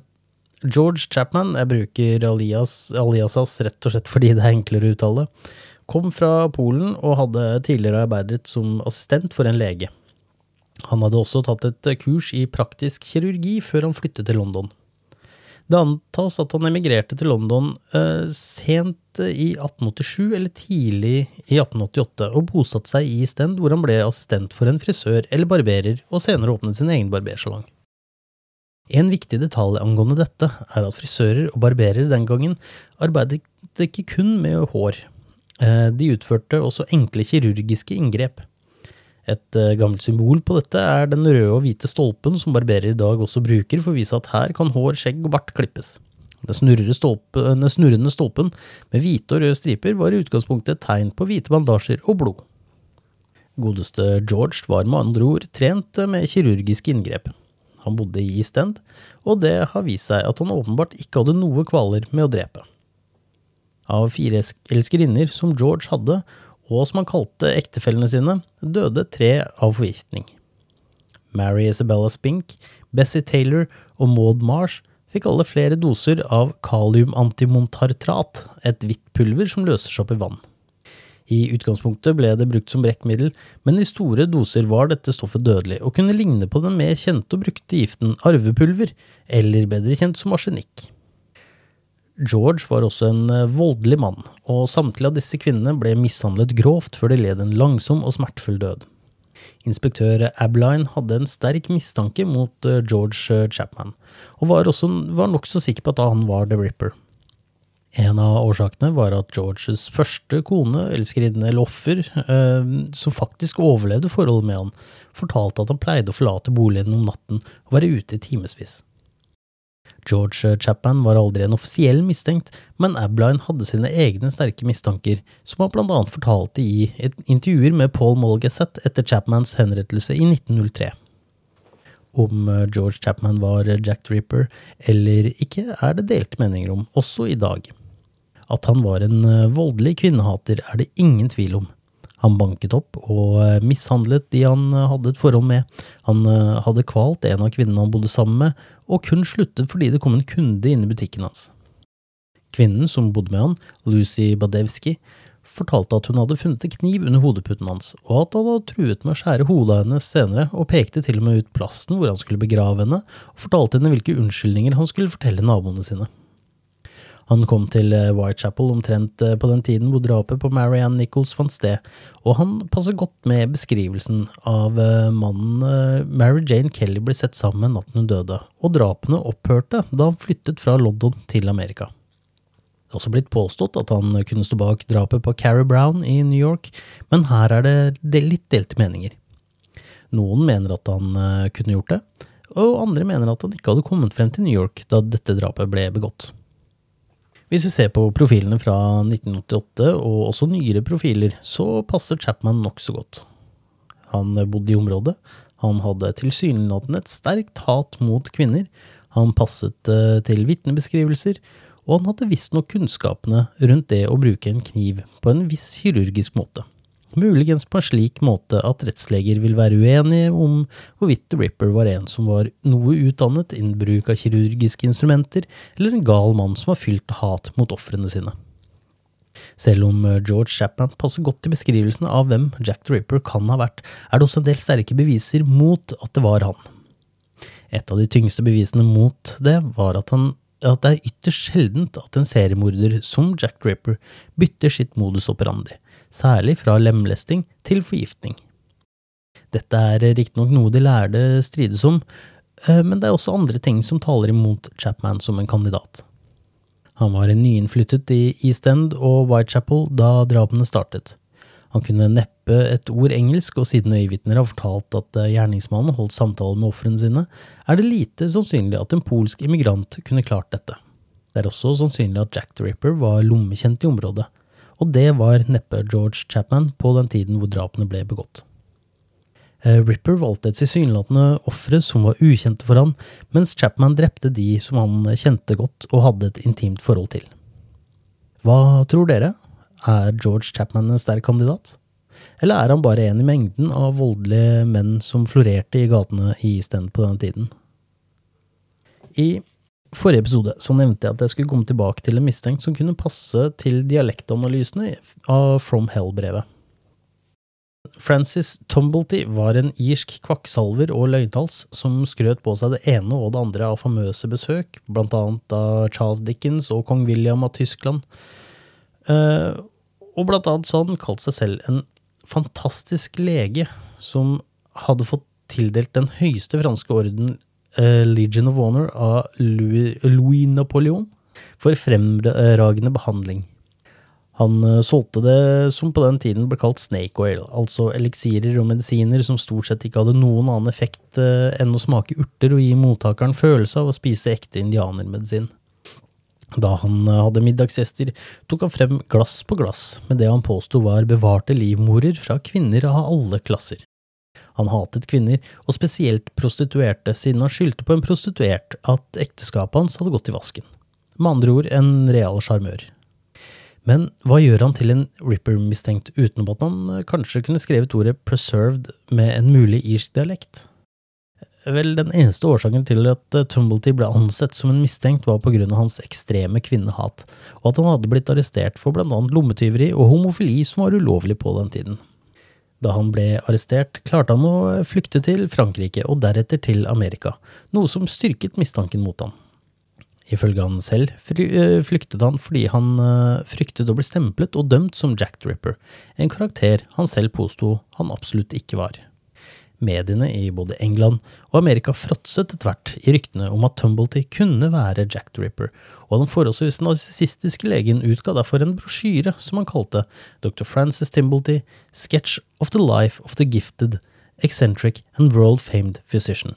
Speaker 3: George Chapman, jeg bruker alias, aliasas rett og slett fordi det er enklere å uttale, kom fra Polen og hadde tidligere arbeidet som assistent for en lege. Han hadde også tatt et kurs i praktisk kirurgi før han flyttet til London. Det antas at han emigrerte til London eh, sent i 1887 eller tidlig i 1888, og bosatte seg i Stend, hvor han ble assistent for en frisør eller barberer, og senere åpnet sin egen barbersalong. En viktig detalj angående dette er at frisører og barberer den gangen arbeidet ikke kun med hår. Eh, de utførte også enkle kirurgiske inngrep. Et uh, gammelt symbol på dette er den røde og hvite stolpen som barberer i dag også bruker for å vise at her kan hår, skjegg og bart klippes. Den, stolpe, den snurrende stolpen med hvite og røde striper var i utgangspunktet et tegn på hvite bandasjer og blod. Godeste George var med andre ord trent med kirurgiske inngrep. Han bodde i East End, og det har vist seg at han åpenbart ikke hadde noe kvaler med å drepe. Av fire elskerinner som George hadde, og som han kalte ektefellene sine, døde tre av forgiftning. Mary Isabella Spink, Bessie Taylor og Maud Marsh fikk alle flere doser av kaliumantimontartrat, et hvitt pulver som løser seg opp i vann. I utgangspunktet ble det brukt som brekkmiddel, men i store doser var dette stoffet dødelig, og kunne ligne på den mer kjente og brukte giften arvepulver, eller bedre kjent som arsenikk. George var også en eh, voldelig mann, og samtlige av disse kvinnene ble mishandlet grovt før de led en langsom og smertefull død. Inspektør Abline hadde en sterk mistanke mot eh, George eh, Chapman, og var, også, var nokså sikker på at han var The Ripper. En av årsakene var at Georges første kone, elskerinne eller offer, som faktisk overlevde forholdet med han, fortalte at han pleide å forlate boligen om natten og være ute i timevis. George Chapman var aldri en offisiell mistenkt, men Abline hadde sine egne sterke mistanker, som han annet fortalte i et intervjuer med Paul Molgazette etter Chapmans henrettelse i 1903. Om eh, George Chapman var Jack the eller ikke, er det delte meninger om, også i dag. At han var en eh, voldelig kvinnehater, er det ingen tvil om. Han banket opp og eh, mishandlet de han hadde et forhold med. Han hadde kvalt en av kvinnene han bodde sammen med, og kun sluttet fordi det kom en kunde inn i butikken hans. Kvinnen som bodde med han, Lucy Badewski, fortalte at hun hadde funnet en kniv under hodeputen hans, og at han hadde truet med å skjære hodet av henne senere, og pekte til og med ut plassen hvor han skulle begrave henne, og fortalte henne hvilke unnskyldninger han skulle fortelle naboene sine. Han kom til eh, Whitechapel omtrent eh, på den tiden hvor drapet på Marianne Nichols fant sted, og han passer godt med beskrivelsen av eh, mannen Mary Jane Kelly ble sett sammen med natten hun døde, og drapene opphørte da han flyttet fra London til Amerika. Det er også blitt påstått at han kunne stå bak drapet på Carrie Brown i New York, men her er det litt delte meninger. Noen mener at han kunne gjort det, og andre mener at han ikke hadde kommet frem til New York da dette drapet ble begått. Hvis vi ser på profilene fra 1988, og også nyere profiler, så passer Chapman nokså godt. Han bodde i området, han hadde tilsynelatende et sterkt hat mot kvinner, han passet eh, til vitnebeskrivelser, og han hadde visstnok kunnskapene rundt det å bruke en kniv på en viss kirurgisk måte. Muligens på en slik måte at rettsleger vil være uenige om hvorvidt The Ripper var en som var noe utdannet innen bruk av kirurgiske instrumenter, eller en gal mann som var fylt hat mot ofrene sine. Selv om eh, George Chapman passer godt til beskrivelsen av hvem Jack the Ripper kan ha vært, er det også en del sterke beviser mot at det var han. Et av de tyngste bevisene mot det var at, han, at det er ytterst sjeldent at en seriemorder som Jack the Ripper bytter sitt modus operandi særlig fra lemlesting til forgiftning. Dette er riktignok noe de lærde strides om, eh, men det er også andre ting som taler imot Chapman som en kandidat. Han var nyinnflyttet i East End og Whitechapel da drapene startet. Han kunne neppe et ord engelsk, og siden øyevitner har fortalt at gjerningsmannen holdt samtaler med ofrene sine, er det lite sannsynlig at en polsk immigrant kunne klart dette. Det er også sannsynlig at Jack the Ripper var lommekjent i området, og det var neppe George Chapman på den tiden hvor drapene ble begått. Eh, Ripper valgte et tilsynelatende ofre som var ukjente for han, mens Chapman drepte de som han kjente godt og hadde et intimt forhold til. Hva tror dere? Er George Chapman en sterk kandidat? Eller er han bare en i mengden av voldelige menn som florerte i gatene i East End på denne tiden? I forrige episode så nevnte jeg at jeg skulle komme tilbake til en mistenkt som kunne passe til dialektanalysene av From Hell-brevet. Francis Tumblety var en irsk kvakksalver og løgnhals som skrøt på seg det ene og det andre av famøse besøk, blant annet av Charles Dickens og kong William av Tyskland. Uh, og blant annet så hadde han kalt seg selv en fantastisk lege som hadde fått tildelt den høyeste franske orden, uh, Legion of Honor, av Louis, Louis Napoleon for fremragende behandling. Han eh, solgte det som på den tiden ble kalt snake oil, altså eliksirer og medisiner som stort sett ikke hadde noen annen effekt eh, enn å smake urter og gi mottakeren følelse av å spise ekte indianermedisin. Da han eh, hadde middagsgjester, tok han frem glass på glass med det han påsto var bevarte livmorer fra kvinner av alle klasser. Han hatet kvinner, og spesielt prostituerte, siden han skyldte på en prostituert at ekteskapet hans hadde gått i vasken. Med andre ord en real sjarmør. Men hva gjør han til en Ripper-mistenkt, utenom at han eh, kanskje kunne skrevet ordet 'preserved' med en mulig irsk dialekt? Vel, den eneste årsaken til at eh, Tumblety ble ansett som en mistenkt, var på grunn av hans ekstreme kvinnehat, og at han hadde blitt arrestert for blant annet lommetyveri og homofili som var ulovlig på den tiden. Da han ble arrestert, klarte han å flykte til Frankrike og deretter til Amerika, noe som styrket mistanken mot ham. Ifølge han selv eh, flyktet han fordi han eh, fryktet å bli stemplet og dømt som Jack Dripper, Ripper, en karakter han selv påsto han absolutt ikke var. Mediene i både England og Amerika fråtset etter hvert i ryktene om at Tumblety kunne være Jack the Ripper, og den forholdsvis narsissistiske legen utga derfor en brosjyre som han kalte Dr. Francis Timblety, Sketch of the Life of the Gifted, Eccentric and World Famed Physician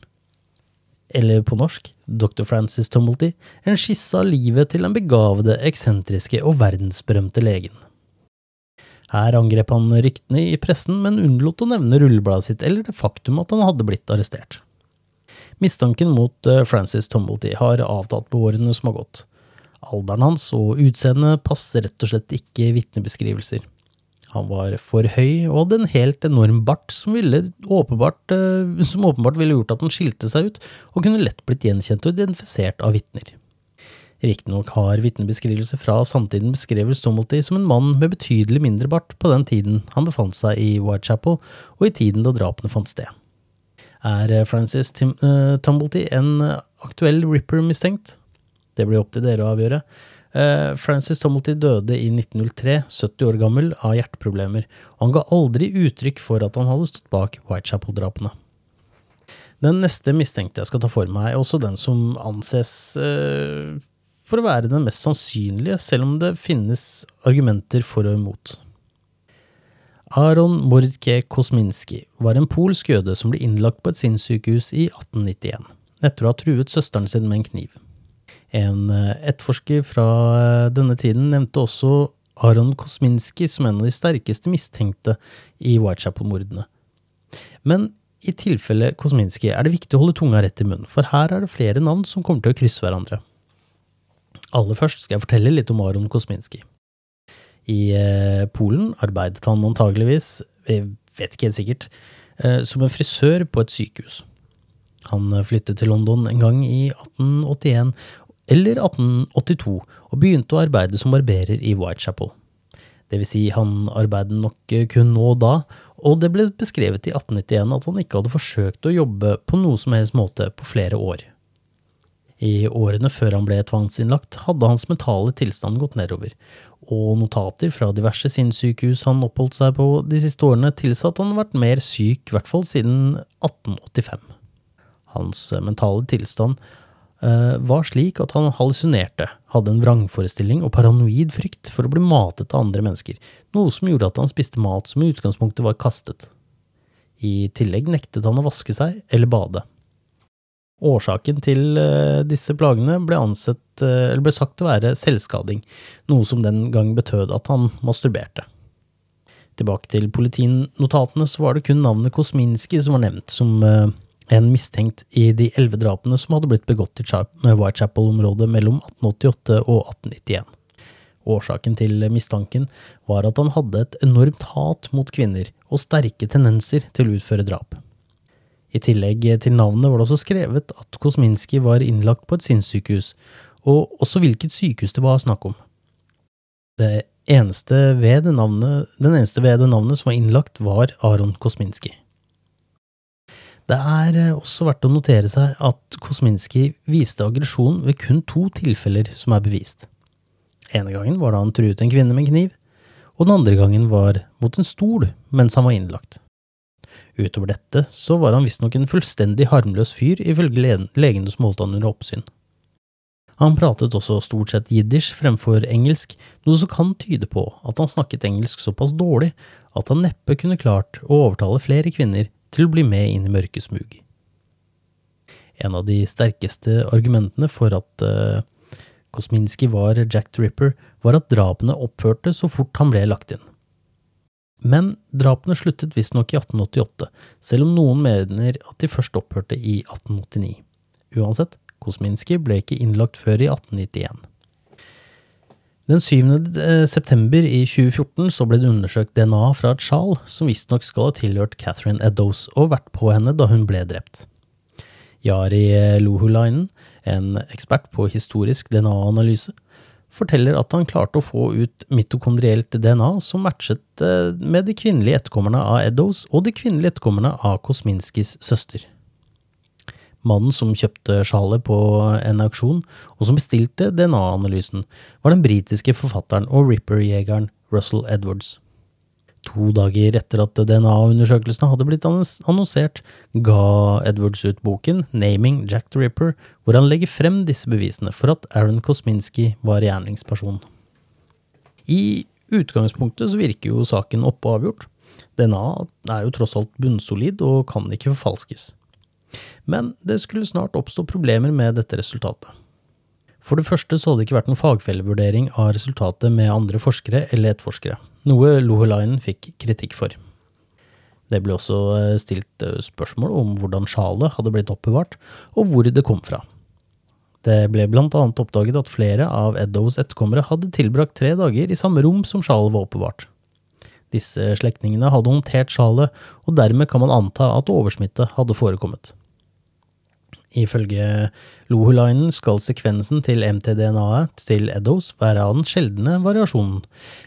Speaker 3: eller på norsk, Dr. Francis Tumblety, en skisse av livet til den begavede, eksentriske og verdensberømte legen. Her angrep han ryktene i pressen, men unnlot å nevne rullebladet sitt eller det faktum at han hadde blitt arrestert. Mistanken mot eh, Francis Tumblety har avtatt på årene som har gått. Alderen hans og utseendet passer rett og slett ikke vitnebeskrivelser. Han var for høy og hadde en helt enorm bart som, åpenbart, eh, som åpenbart ville gjort at han skilte seg ut, og kunne lett blitt gjenkjent og identifisert av vitner. Riktignok har vitnebeskrivelser fra samtiden beskrevet Stumblety som en mann med betydelig mindre bart på den tiden han befant seg i Whitechapel, og i tiden da drapene fant sted. Er eh, Francis Tim, uh, Tumblety en aktuell Ripper-mistenkt? Det blir opp til dere å avgjøre. Uh, Francis Tumblety døde i 1903, 70 år gammel, av hjerteproblemer, og han ga aldri uttrykk for at han hadde stått bak Whitechapel-drapene. Den neste mistenkte jeg skal ta for meg, er også den som anses uh, for å være den mest sannsynlige, selv om det finnes argumenter for og imot. Aron Mordke Kosminski var en polsk jøde som ble innlagt på et sinnssykehus i 1891, etter å ha truet søsteren sin med en kniv. En eh, etterforsker fra eh, denne tiden nevnte også Aron Kosminski som en av de sterkeste mistenkte i Whitechapel-mordene. Men i tilfelle Kosminski er det viktig å holde tunga rett i munnen, for her er det flere navn som kommer til å krysse hverandre. Aller først skal jeg fortelle litt om Aron Kosminski. I eh, Polen arbeidet han antageligvis, jeg vet ikke helt sikkert, som en frisør på et sykehus. Han flyttet til London en gang i 1881 eller 1882 og begynte å arbeide som barberer i Whitechapel. Det vil si, han arbeidet nok kun nå og da, og det ble beskrevet i 1891 at han ikke hadde forsøkt å jobbe på noe som helst måte på flere år. I årene før han ble tvangsinnlagt, hadde hans mentale tilstand gått nedover, og notater fra diverse sinnssykehus han oppholdt seg på de siste årene, tilsa at han vært mer syk, i hvert fall siden 1885. Hans mentale tilstand eh, var slik at han hallusinerte, hadde en vrangforestilling og paranoid frykt for å bli matet av andre mennesker, noe som gjorde at han spiste mat som i utgangspunktet var kastet. I tillegg nektet han å vaske seg eller bade. Årsaken til eh, disse plagene ble, ansett, eh, ble sagt å være selvskading, noe som den gang betød at han masturberte. Tilbake til politinotatene så var det kun navnet Kosminski som var nevnt som eh, en mistenkt i de elleve drapene som hadde blitt begått i Whitechapel-området mellom 1888 og 1891. Årsaken til mistanken var at han hadde et enormt hat mot kvinner og sterke tendenser til å utføre drap. I tillegg til navnet var det også skrevet at Kosminski var innlagt på et sinnssykehus, og også hvilket sykehus det var snakk om. Det eneste ved det navnet, den eneste ved det navnet som var innlagt, var Aron Kosminski. Det er eh, også verdt å notere seg at Kosminski viste aggresjon ved kun to tilfeller som er bevist. Ene gangen var da han truet en kvinne med en kniv, og den andre gangen var mot en stol mens han var innlagt. Utover dette så var han visstnok en fullstendig harmløs fyr, ifølge legene som holdt han under oppsyn. Han pratet også stort sett jiddisch fremfor engelsk, noe som kan tyde på at han snakket engelsk såpass dårlig at han neppe kunne klart å overtale flere kvinner til å bli med inn i mørke smug. En av de sterkeste argumentene for at uh, Kosminski var Jack the var at drapene opphørte så fort han ble lagt inn. Men drapene sluttet visstnok i 1888, selv om noen mener at de først opphørte i 1889. Uansett, Kosminski ble ikke innlagt før i 1891. Den 7. Eh, september i 2014 så ble det undersøkt DNA fra et sjal som visstnok skal ha tilhørt Catherine Eddowes og vært på henne da hun ble drept. Jari Lohulainen, en ekspert på historisk DNA-analyse, forteller at han klarte å få ut mitokondrielt DNA som matchet eh, med de kvinnelige etterkommerne av Eddows og de kvinnelige etterkommerne av Kosminskis søster. Mannen som kjøpte sjalet på en auksjon, og som bestilte DNA-analysen, var den britiske forfatteren og Ripper-jegeren Russell Edwards. To dager etter at DNA-undersøkelsene hadde blitt annonsert, ga Edwards ut boken Naming Jack the Ripper, hvor han legger frem disse bevisene for at Aaron Kosminski var gjerningsperson. I utgangspunktet så virker jo saken oppe og avgjort. DNA er jo tross alt bunnsolid og kan ikke forfalskes. Men det skulle snart oppstå problemer med dette resultatet. For det første så hadde det ikke vært noen fagfellevurdering av resultatet med andre forskere eller etterforskere noe Lohelainen fikk kritikk for. Det ble også eh, stilt eh, spørsmål om hvordan sjalet hadde blitt oppbevart, og hvor det kom fra. Det ble blant annet oppdaget at flere av Eddows etterkommere hadde tilbrakt tre dager i samme rom som sjalet var oppbevart. Disse slektningene hadde håndtert sjalet, og dermed kan man anta at oversmitte hadde forekommet. Ifølge Lohulainen skal sekvensen til mtDNA-et til Eddows være av den sjeldne variasjonen,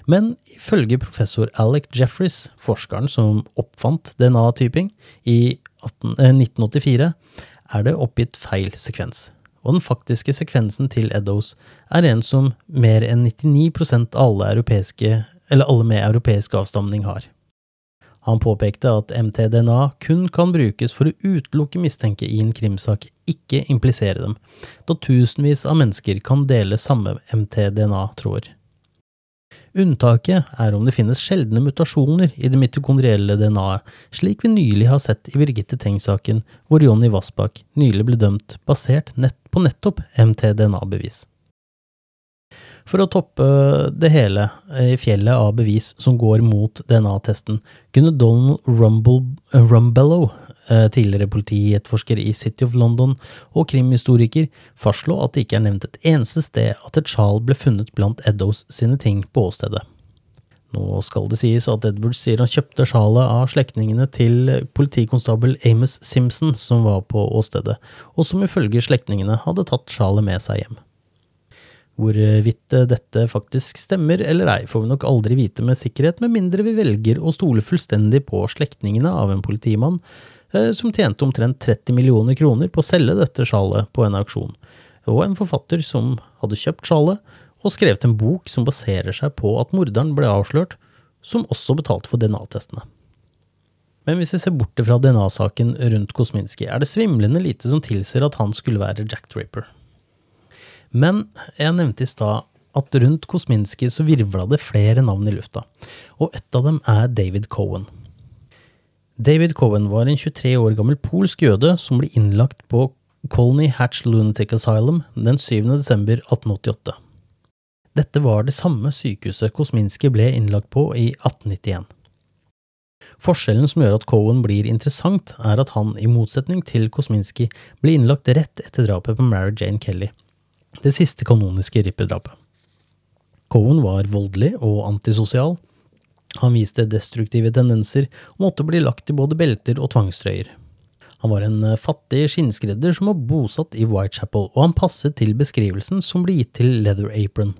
Speaker 3: men ifølge professor Alec Jeffries, forskeren som oppfant DNA-typing i 18, eh, 1984, er det oppgitt feil sekvens. Og den faktiske sekvensen til Eddows er en som mer enn 99 av alle, alle med europeisk avstamning har. Han påpekte at mtDNA kun kan brukes for å utelukke mistenke i en krimsak, ikke implisere dem, da tusenvis av mennesker kan dele samme mtDNA-tråder. Unntaket er om det finnes sjeldne mutasjoner i det mitokondrielle DNA-et, slik vi nylig har sett i Birgitte Tengs-saken, hvor Jonny Vassbakk nylig ble dømt basert nett på nettopp mtDNA-bevis. For å toppe det hele i fjellet av bevis som går mot DNA-testen, kunne Donald Rumble, Rumbello, uh, tidligere politietterforsker i City of London og krimhistoriker, fastslå at det ikke er nevnt et eneste sted at et sjal ble funnet blant Eddows sine ting på åstedet. Nå skal det sies at Edwards sier han kjøpte sjalet av slektningene til politikonstabel Amos Simpson som var på åstedet, og som ifølge slektningene hadde tatt sjalet med seg hjem. Hvorvidt dette faktisk stemmer eller ei, får vi nok aldri vite med sikkerhet, med mindre vi velger å stole fullstendig på slektningene av en politimann eh, som tjente omtrent 30 millioner kroner på å selge dette sjalet på en auksjon, og en forfatter som hadde kjøpt sjalet og skrevet en bok som baserer seg på at morderen ble avslørt, som også betalte for DNA-testene. Men hvis vi ser bort fra DNA-saken rundt Kosminski, er det svimlende lite som tilsier at han skulle være Jack the Ripper. Men jeg nevnte i stad at rundt Kosminski så virvla det flere navn i lufta, og et av dem er David Cohen. David Cohen var en 23 år gammel polsk jøde som ble innlagt på Colney Hatch Lunatic Asylum den 7. desember 1888. Dette var det samme sykehuset Kosminski ble innlagt på i 1891. Forskjellen som gjør at Cohen blir interessant, er at han, i motsetning til Kosminski, ble innlagt rett etter drapet på Mary Jane Kelly, det siste kanoniske ripperdrapet. Cohen var voldelig og antisosial. Han viste destruktive tendenser og måtte bli lagt i både belter og tvangstrøyer. Han var en fattig skinnskredder som var bosatt i Whitechapel, og han passet til beskrivelsen som ble gitt til Leather Apron.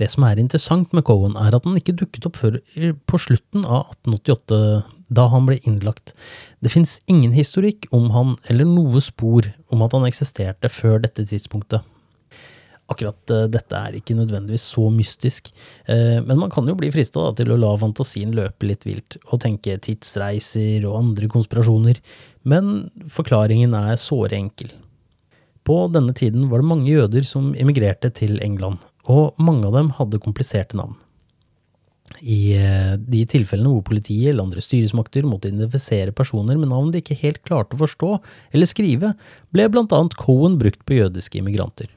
Speaker 3: Det som er interessant med Cohen, er at han ikke dukket opp før på slutten av 1888, da han ble innlagt. Det fins ingen historikk om han eller noe spor om at han eksisterte før dette tidspunktet. Akkurat uh, dette er ikke nødvendigvis så mystisk, uh, men man kan jo bli frista til å la fantasien løpe litt vilt, og tenke tidsreiser og andre konspirasjoner, men forklaringen er såre enkel. På denne tiden var det mange jøder som emigrerte til England, og mange av dem hadde kompliserte navn. I uh, de tilfellene hvor politiet eller andre styresmakter måtte identifisere personer med navn de ikke helt klarte å forstå eller skrive, ble blant annet Cohen brukt på jødiske immigranter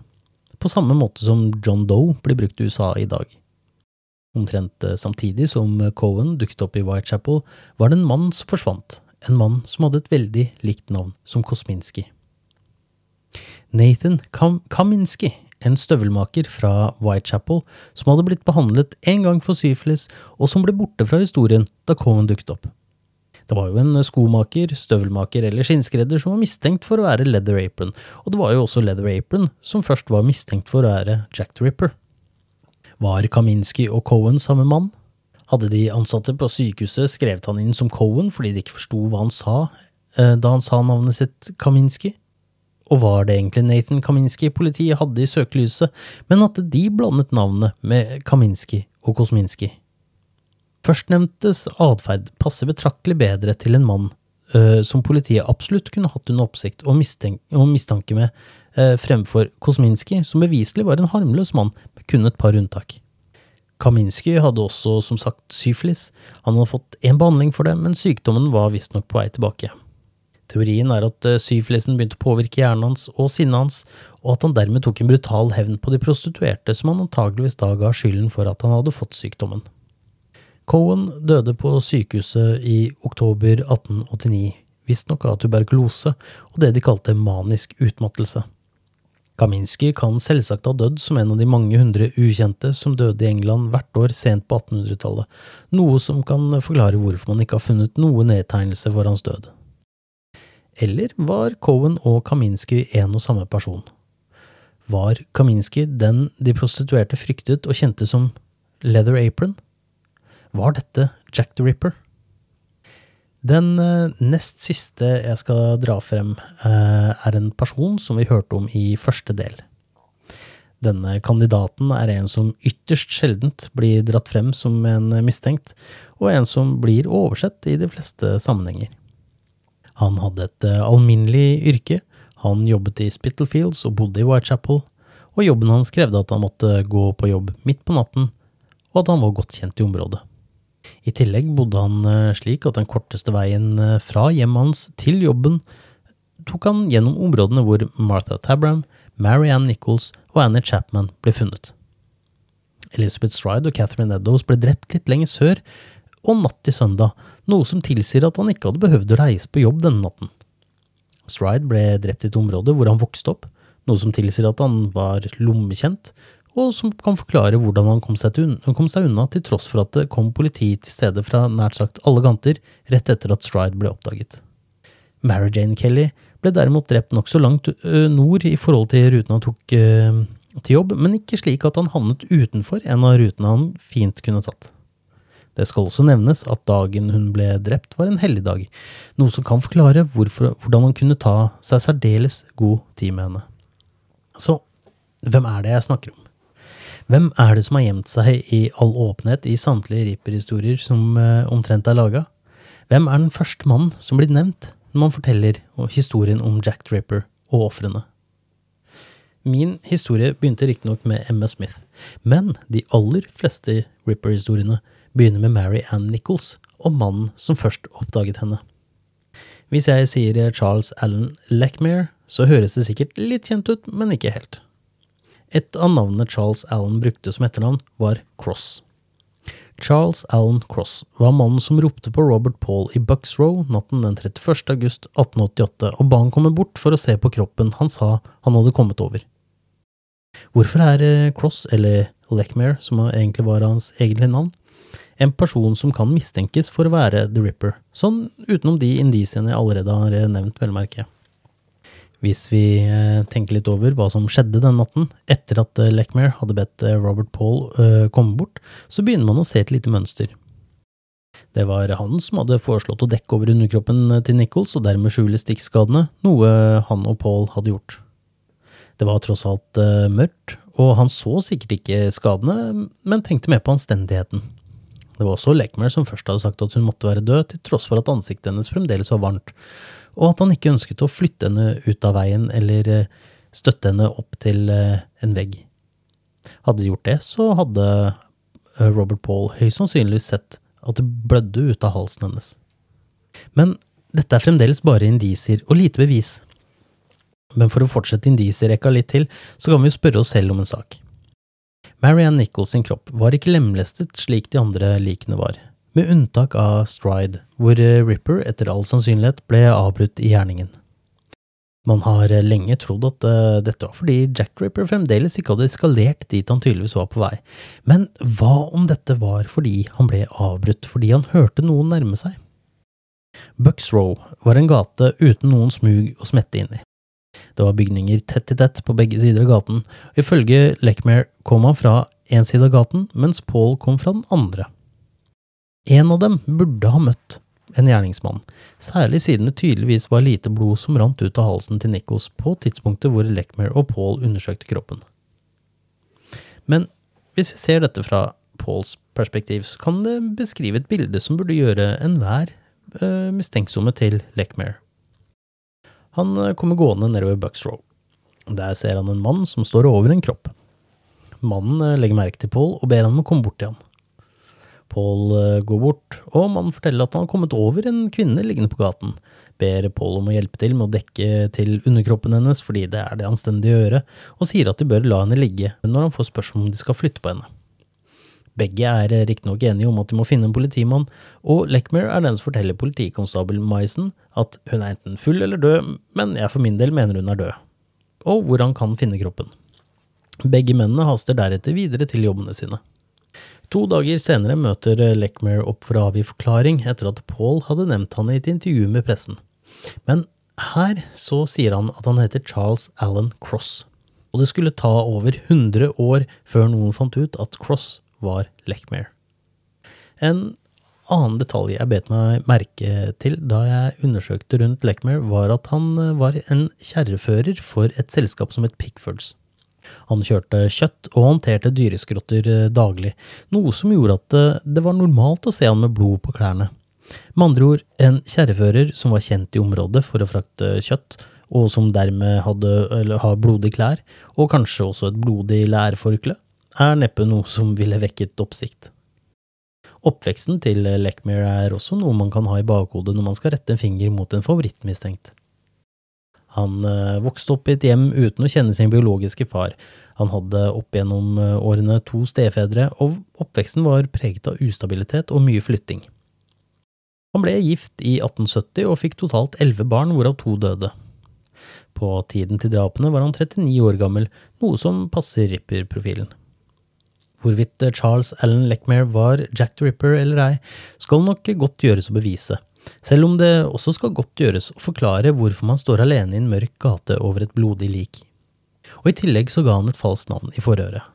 Speaker 3: på samme måte som John Doe blir brukt i USA i dag. Omtrent eh, samtidig som Cohen dukket opp i Whitechapel, var det en mann som forsvant, en mann som hadde et veldig likt navn som Kosminski. Nathan Kam Kaminski, en støvelmaker fra Whitechapel som hadde blitt behandlet en gang for syfilis, og som ble borte fra historien da Cohen dukket opp. Det var jo en skomaker, støvelmaker eller skinnskredder som var mistenkt for å være Leather Apron, og det var jo også Leather Apron som først var mistenkt for å være Jack the Ripper. Var Kaminski og Cohen samme mann? Hadde de ansatte på sykehuset skrevet han inn som Cohen fordi de ikke forsto hva han sa eh, da han sa navnet sitt Kaminski? Og var det egentlig Nathan Kaminski politiet hadde i søkelyset, men at de blandet navnet med Kaminski og Kosminski? Førstnevntes atferd passer betraktelig bedre til en mann uh, som politiet absolutt kunne hatt under oppsikt og, og mistanke med, uh, fremfor Kosminski, som beviselig var en harmløs mann med kun et par unntak. Kaminski hadde også som sagt syfilis. Han hadde fått én behandling for det, men sykdommen var visstnok på vei tilbake. Teorien er at uh, syfilisen begynte å påvirke hjernen hans og sinnet hans, og at han dermed tok en brutal hevn på de prostituerte som han antageligvis da ga skylden for at han hadde fått sykdommen. Cohen døde på sykehuset i oktober 1889, visstnok av tuberkulose og det de kalte manisk utmattelse. Kaminski kan selvsagt ha dødd som en av de mange hundre ukjente som døde i England hvert år sent på 1800-tallet, noe som kan forklare hvorfor man ikke har funnet noe nedtegnelse for hans død. Eller var Cohen og Kaminski en og samme person? Var Kaminski den de prostituerte fryktet og kjente som Leather Apron? Var dette Jack the Ripper? Den eh, nest siste jeg skal dra frem, eh, er en person som vi hørte om i første del. Denne kandidaten er en som ytterst sjeldent blir dratt frem som en mistenkt, og en som blir oversett i de fleste sammenhenger. Han hadde et eh, alminnelig yrke, han jobbet i Spittlefields og bodde i Whitechapel, og jobben hans krevde at han måtte gå på jobb midt på natten, og at han var godt kjent i området. I tillegg bodde han eh, slik at den korteste veien eh, fra hjemmet hans til jobben tok han gjennom områdene hvor Martha Tabram, Marianne Nichols og Annie Chapman ble funnet. Elizabeth Stride og Catherine Eddowes ble drept litt lenger sør, og natt til søndag, noe som tilsier at han ikke hadde behøvd å reise på jobb denne natten. Stride ble drept i et område hvor han vokste opp, noe som tilsier at han var lommekjent, og som kan forklare hvordan han kom seg, unna, kom seg, unna, til tross for at det kom politi til stede fra nært sagt alle kanter rett etter at Stride ble oppdaget. Mary Jane Kelly ble derimot drept nokså langt nord i forhold til ruten han tok til jobb, men ikke slik at han havnet utenfor en av rutene han fint kunne tatt. Det skal også nevnes at dagen hun ble drept, var en helligdag, noe som kan forklare hvorfor, hvordan han kunne ta seg særdeles god tid med henne. Så hvem er det jeg snakker om? Hvem er det som har gjemt seg i all åpenhet i samtlige Ripper-historier som uh, omtrent er laga? Hvem er den første mannen som blir nevnt når man forteller historien om Jack Draper og ofrene? Min historie begynte riktignok med Emma Smith, men de aller fleste Ripper-historiene begynner med Mary Ann Nichols og mannen som først oppdaget henne. Hvis jeg sier Charles Allen Lackmere, så høres det sikkert litt kjent ut, men ikke helt. Et av navnene Charles Allen brukte som etternavn, var Cross. Charles Allen Cross var mannen som ropte på Robert Paul i Bucks Row natten den 31. august 1888 og ba han komme bort for å se på kroppen han sa han hadde kommet over. Hvorfor er eh, Cross, eller Lechmere, som egentlig var hans egentlige navn, en person som kan mistenkes for å være The Ripper, sånn utenom de indisiene jeg allerede har eh, nevnt, vel merke. Hvis vi eh, tenker litt over hva som skjedde den natten, etter at Lechmere hadde bedt eh, Robert Paul komme bort, så begynner man å se et lite mønster. Det var han som hadde foreslått å dekke over underkroppen til Nichols og dermed skjule stikkskadene, noe han og Paul hadde gjort. Det var tross alt mørkt, og han så sikkert ikke skadene, men tenkte mer på anstendigheten. Det var også Lechmere som først hadde sagt at hun måtte være død, til tross for at ansiktet hennes fremdeles var varmt, og at han ikke ønsket å flytte henne ut av veien eller eh, støtte henne opp til eh, en vegg. Hadde de gjort det, så hadde eh, Robert Paul høyst sannsynlig sett at det blødde ut av halsen hennes. Men dette er fremdeles bare indisier og lite bevis. Men for å fortsette indisierekka litt til, så kan vi jo spørre oss selv om en sak. Marianne Nichols sin kropp var ikke lemlestet slik de andre likene var med unntak av Stride, hvor eh, Ripper etter all sannsynlighet ble avbrutt i gjerningen. Man har eh, lenge trodd at uh, dette var fordi Jack Ripper fremdeles ikke hadde eskalert dit han tydeligvis var på vei, men hva om dette var fordi han ble avbrutt fordi han hørte noen nærme seg? Bucks Row var en gate uten noen smug å smette inn i. Det var bygninger tett i tett på begge sider av gaten, og ifølge Lechmere kom han fra én side av gaten, mens Paul kom fra den andre. En av dem burde ha møtt en gjerningsmann, særlig siden det tydeligvis var lite blod som rant ut av halsen til Nichols på tidspunktet hvor Lechmer og Paul undersøkte kroppen. Men hvis vi ser dette fra Pauls perspektiv, så kan det beskrive et bilde som burde gjøre enhver uh, mistenksomme til Lechmer. Han uh, kommer gående nedover Bucks. Der ser han en mann som står over en kropp. Mannen uh, legger merke til Paul og ber han om å komme bort til ham. Paul eh, går bort, og mannen forteller at han har kommet over en kvinne liggende på gaten. Ber Paul om å hjelpe til med å dekke til underkroppen hennes, fordi det er det anstendige å gjøre, og sier at de bør la henne ligge når han får spørsmål om de skal flytte på henne. Begge er eh, riktignok enige om at de må finne en politimann, og Lechmer er den som forteller politikonstabel Maisen at hun er enten full eller død, men jeg for min del mener hun er død, og hvor han kan finne kroppen. Begge mennene haster deretter videre til jobbene sine. To dager senere møter Leckmer opp for å avgi forklaring etter at Paul hadde nevnt han i et intervju med pressen. Men her så sier han at han heter Charles Allen Cross, og det skulle ta over 100 år før noen fant ut at Cross var Leckmer. En annen detalj jeg bet meg merke til da jeg undersøkte rundt Leckmer, var at han var en kjerrefører for et selskap som het Pickfords. Han kjørte kjøtt og håndterte dyreskrotter eh, daglig, noe som gjorde at eh, det var normalt å se han med blod på klærne. Med andre ord, en kjerrefører som var kjent i området for å frakte kjøtt, og som dermed hadde, har blodige klær, og kanskje også et blodig lærforkle, er neppe noe som ville vekket oppsikt. Oppveksten til Lechmere er også noe man kan ha i bakhodet når man skal rette en finger mot en favorittmistenkt. Han eh, vokste opp i et hjem uten å kjenne sin biologiske far. Han hadde opp gjennom eh, årene to stefedre, og oppveksten var preget av ustabilitet og mye flytting. Han ble gift i 1870 og fikk totalt elleve barn, hvorav to døde. På tiden til drapene var han 39 år gammel, noe som passer Ripper-profilen. Hvorvidt Charles Allen Leckmere var Jack the Ripper eller ei, skal nok godt gjøres å bevise. Selv om det også skal godt gjøres å forklare hvorfor man står alene i en mørk gate over et blodig lik. Og i tillegg så ga han et falskt navn i forhøret.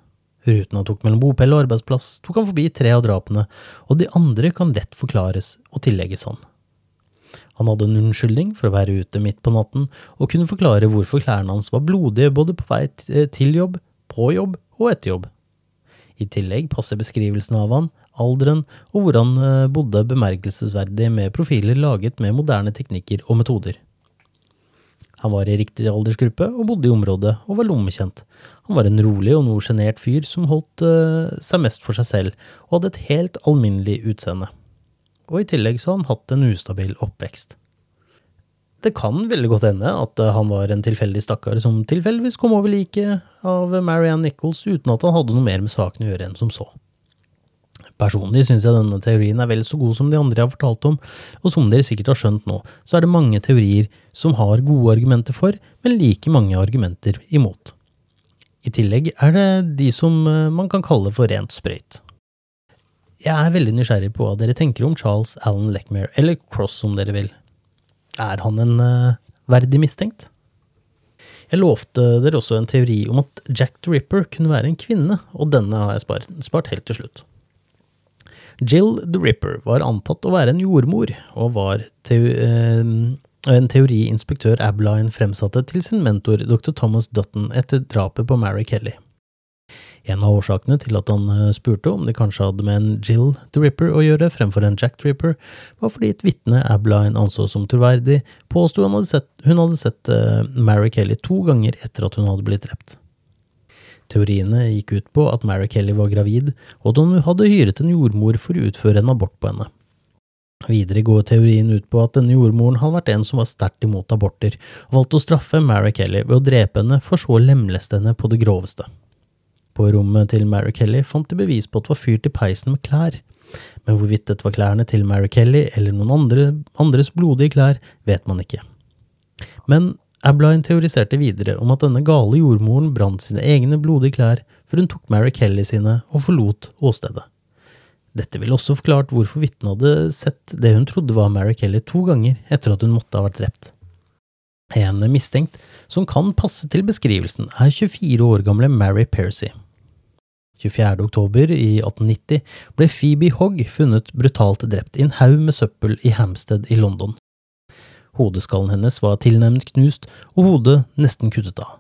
Speaker 3: Ruten han tok mellom bopel og arbeidsplass, tok han forbi tre av drapene, og de andre kan lett forklares og tillegges han. Han hadde en unnskyldning for å være ute midt på natten, og kunne forklare hvorfor klærne hans var blodige både på vei til jobb, på jobb og etter jobb. I tillegg passer beskrivelsen av han alderen og hvor han eh, bodde bemerkelsesverdig med profiler laget med moderne teknikker og metoder. Han var i riktig aldersgruppe og bodde i området og var lommekjent. Han var en rolig og noe sjenert fyr som holdt uh, seg mest for seg selv og hadde et helt alminnelig utseende. Og i tillegg så har han hatt en ustabil oppvekst. Det kan veldig godt hende at uh, han var en tilfeldig stakkar som tilfeldigvis kom over liket av Marianne Nichols uten at han hadde noe mer med saken å gjøre enn som så. Personlig syns jeg denne teorien er vel så god som de andre jeg har fortalt om, og som dere sikkert har skjønt nå, så er det mange teorier som har gode argumenter for, men like mange argumenter imot. I tillegg er det de som eh, man kan kalle for rent sprøyt. Jeg er veldig nysgjerrig på hva dere tenker om Charles Allen Leckmere, eller Cross om dere vil. Er han en uh, verdig mistenkt? Jeg lovte dere også en teori om at Jack the Ripper kunne være en kvinne, og denne har jeg spart, spart helt til slutt. Jill the Ripper var antatt å være en jordmor, og var te eh, en teoriinspektør Abline fremsatte til sin mentor dr. Thomas Dutton etter drapet på Mary Kelly. En av årsakene til at han eh, spurte om det kanskje hadde med en Jill the Ripper å gjøre fremfor en Jack the Ripper, var fordi et vitne Abline anså som troverdig, påsto hun hadde sett, hun hadde sett uh, Mary Kelly to ganger etter at hun hadde blitt drept. Teoriene gikk ut på at Mary Kelly var gravid, og at hun hadde hyret en jordmor for å utføre en abort på henne. Videre går teorien ut på at denne jordmoren hadde vært en som var sterkt imot aborter, og valgte å straffe Mary Kelly ved å drepe henne, for så å lemleste henne på det groveste. På rommet til Mary Kelly fant de bevis på at det var fyrt i peisen med klær, men hvorvidt dette var klærne til Mary Kelly eller noen andre, andres blodige klær, vet man ikke. Men Abline teoriserte videre om at denne gale jordmoren brant sine egne blodige klær før hun tok Mary Kelly sine og forlot åstedet. Dette ville også forklart hvorfor vitnet hadde sett det hun trodde var Mary Kelly to ganger etter at hun måtte ha vært drept. En mistenkt som kan passe til beskrivelsen, er 24 år gamle Mary Percy. 24. oktober i 1890 ble Phoebe Hogg funnet brutalt drept i en haug med søppel i Hampstead i London. Hodeskallen hennes var tilnærmet knust og hodet nesten kuttet av.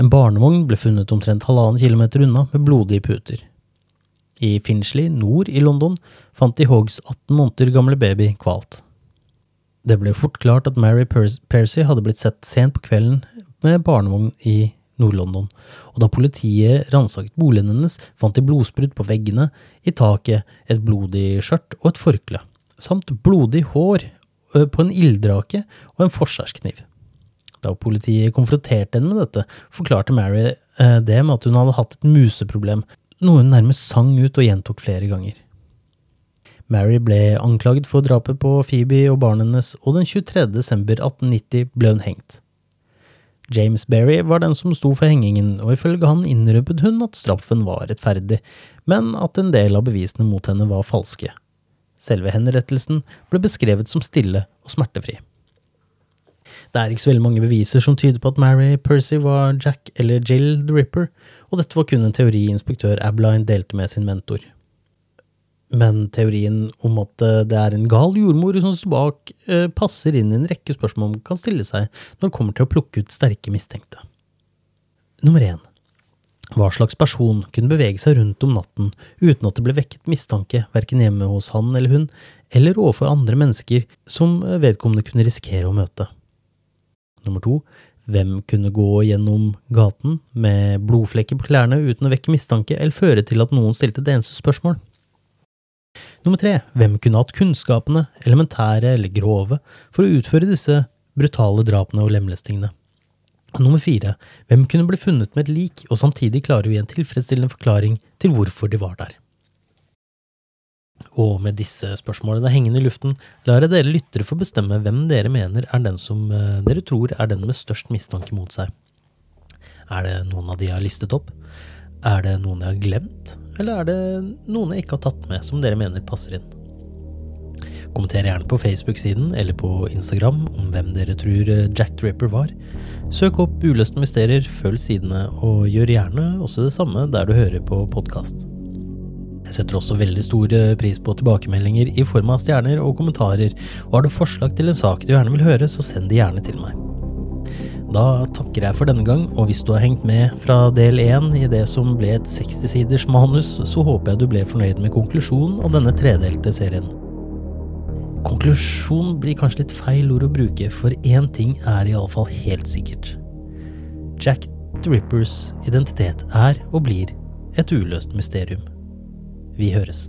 Speaker 3: En barnevogn ble funnet omtrent halvannen kilometer unna med blodige puter. I Finchley, nord i London, fant de Hoggs 18 måneder gamle baby kvalt. Det ble fort klart at Mary Percy hadde blitt sett sent på kvelden med barnevogn i Nord-London, og da politiet ransaket boligen hennes, fant de blodsprut på veggene, i taket, et blodig skjørt og et forkle, samt blodig hår på en ilddrake og en forsvarskniv. Da politiet konfronterte henne med dette, forklarte Mary det med at hun hadde hatt et museproblem, noe hun nærmest sang ut og gjentok flere ganger. Mary ble anklaget for drapet på Phoebe og barna hennes, og den 23. desember 1890 ble hun hengt. James Berry var den som sto for hengingen, og ifølge han innrøpet hun at straffen var rettferdig, men at en del av bevisene mot henne var falske. Selve henrettelsen ble beskrevet som stille og smertefri. Det er ikke så veldig mange beviser som tyder på at Mary Percy var Jack eller Jill the Ripper, og dette var kun en teori inspektør Abline delte med sin mentor. Men teorien om at eh, det er en gal jordmor som står bak, eh, passer inn i en rekke spørsmål man kan stille seg når det kommer til å plukke ut sterke mistenkte. Nummer én. Hva slags person kunne bevege seg rundt om natten uten at det ble vekket mistanke verken hjemme hos han eller hun, eller overfor andre mennesker som vedkommende kunne risikere å møte? Nummer to, hvem kunne gå gjennom gaten med blodflekker på klærne uten å vekke mistanke eller føre til at noen stilte det eneste spørsmål? Nummer tre, hvem kunne hatt kunnskapene, elementære eller grove, for å utføre disse brutale drapene og lemlestingene? Nummer fire, hvem kunne bli funnet med et lik og samtidig klare å gi en tilfredsstillende forklaring til hvorfor de var der? Og med disse spørsmålene hengende i luften, lar jeg dere lyttere få bestemme hvem dere mener er den som eh, dere tror er den med størst mistanke mot seg. Er det noen av de jeg har listet opp? Er det noen jeg har glemt? Eller er det noen jeg ikke har tatt med, som dere mener passer inn? Kommenter gjerne på Facebook-siden eller på Instagram om hvem dere tror eh, Jack the var. Søk opp Uløste mysterier, følg sidene, og gjør gjerne også det samme der du hører på podkast. Jeg setter også veldig stor eh, pris på tilbakemeldinger i form av stjerner og kommentarer, og har du forslag til en sak du gjerne vil høre, så send det gjerne til meg. Da takker jeg for denne gang, og hvis du har hengt med fra del én i det som ble et 60-siders manus, så håper jeg du ble fornøyd med konklusjonen av denne tredelte serien. Konklusjon blir kanskje litt feil ord å bruke, for én ting er iallfall helt sikkert. Jack the Rippers identitet er og blir et uløst mysterium. Vi høres.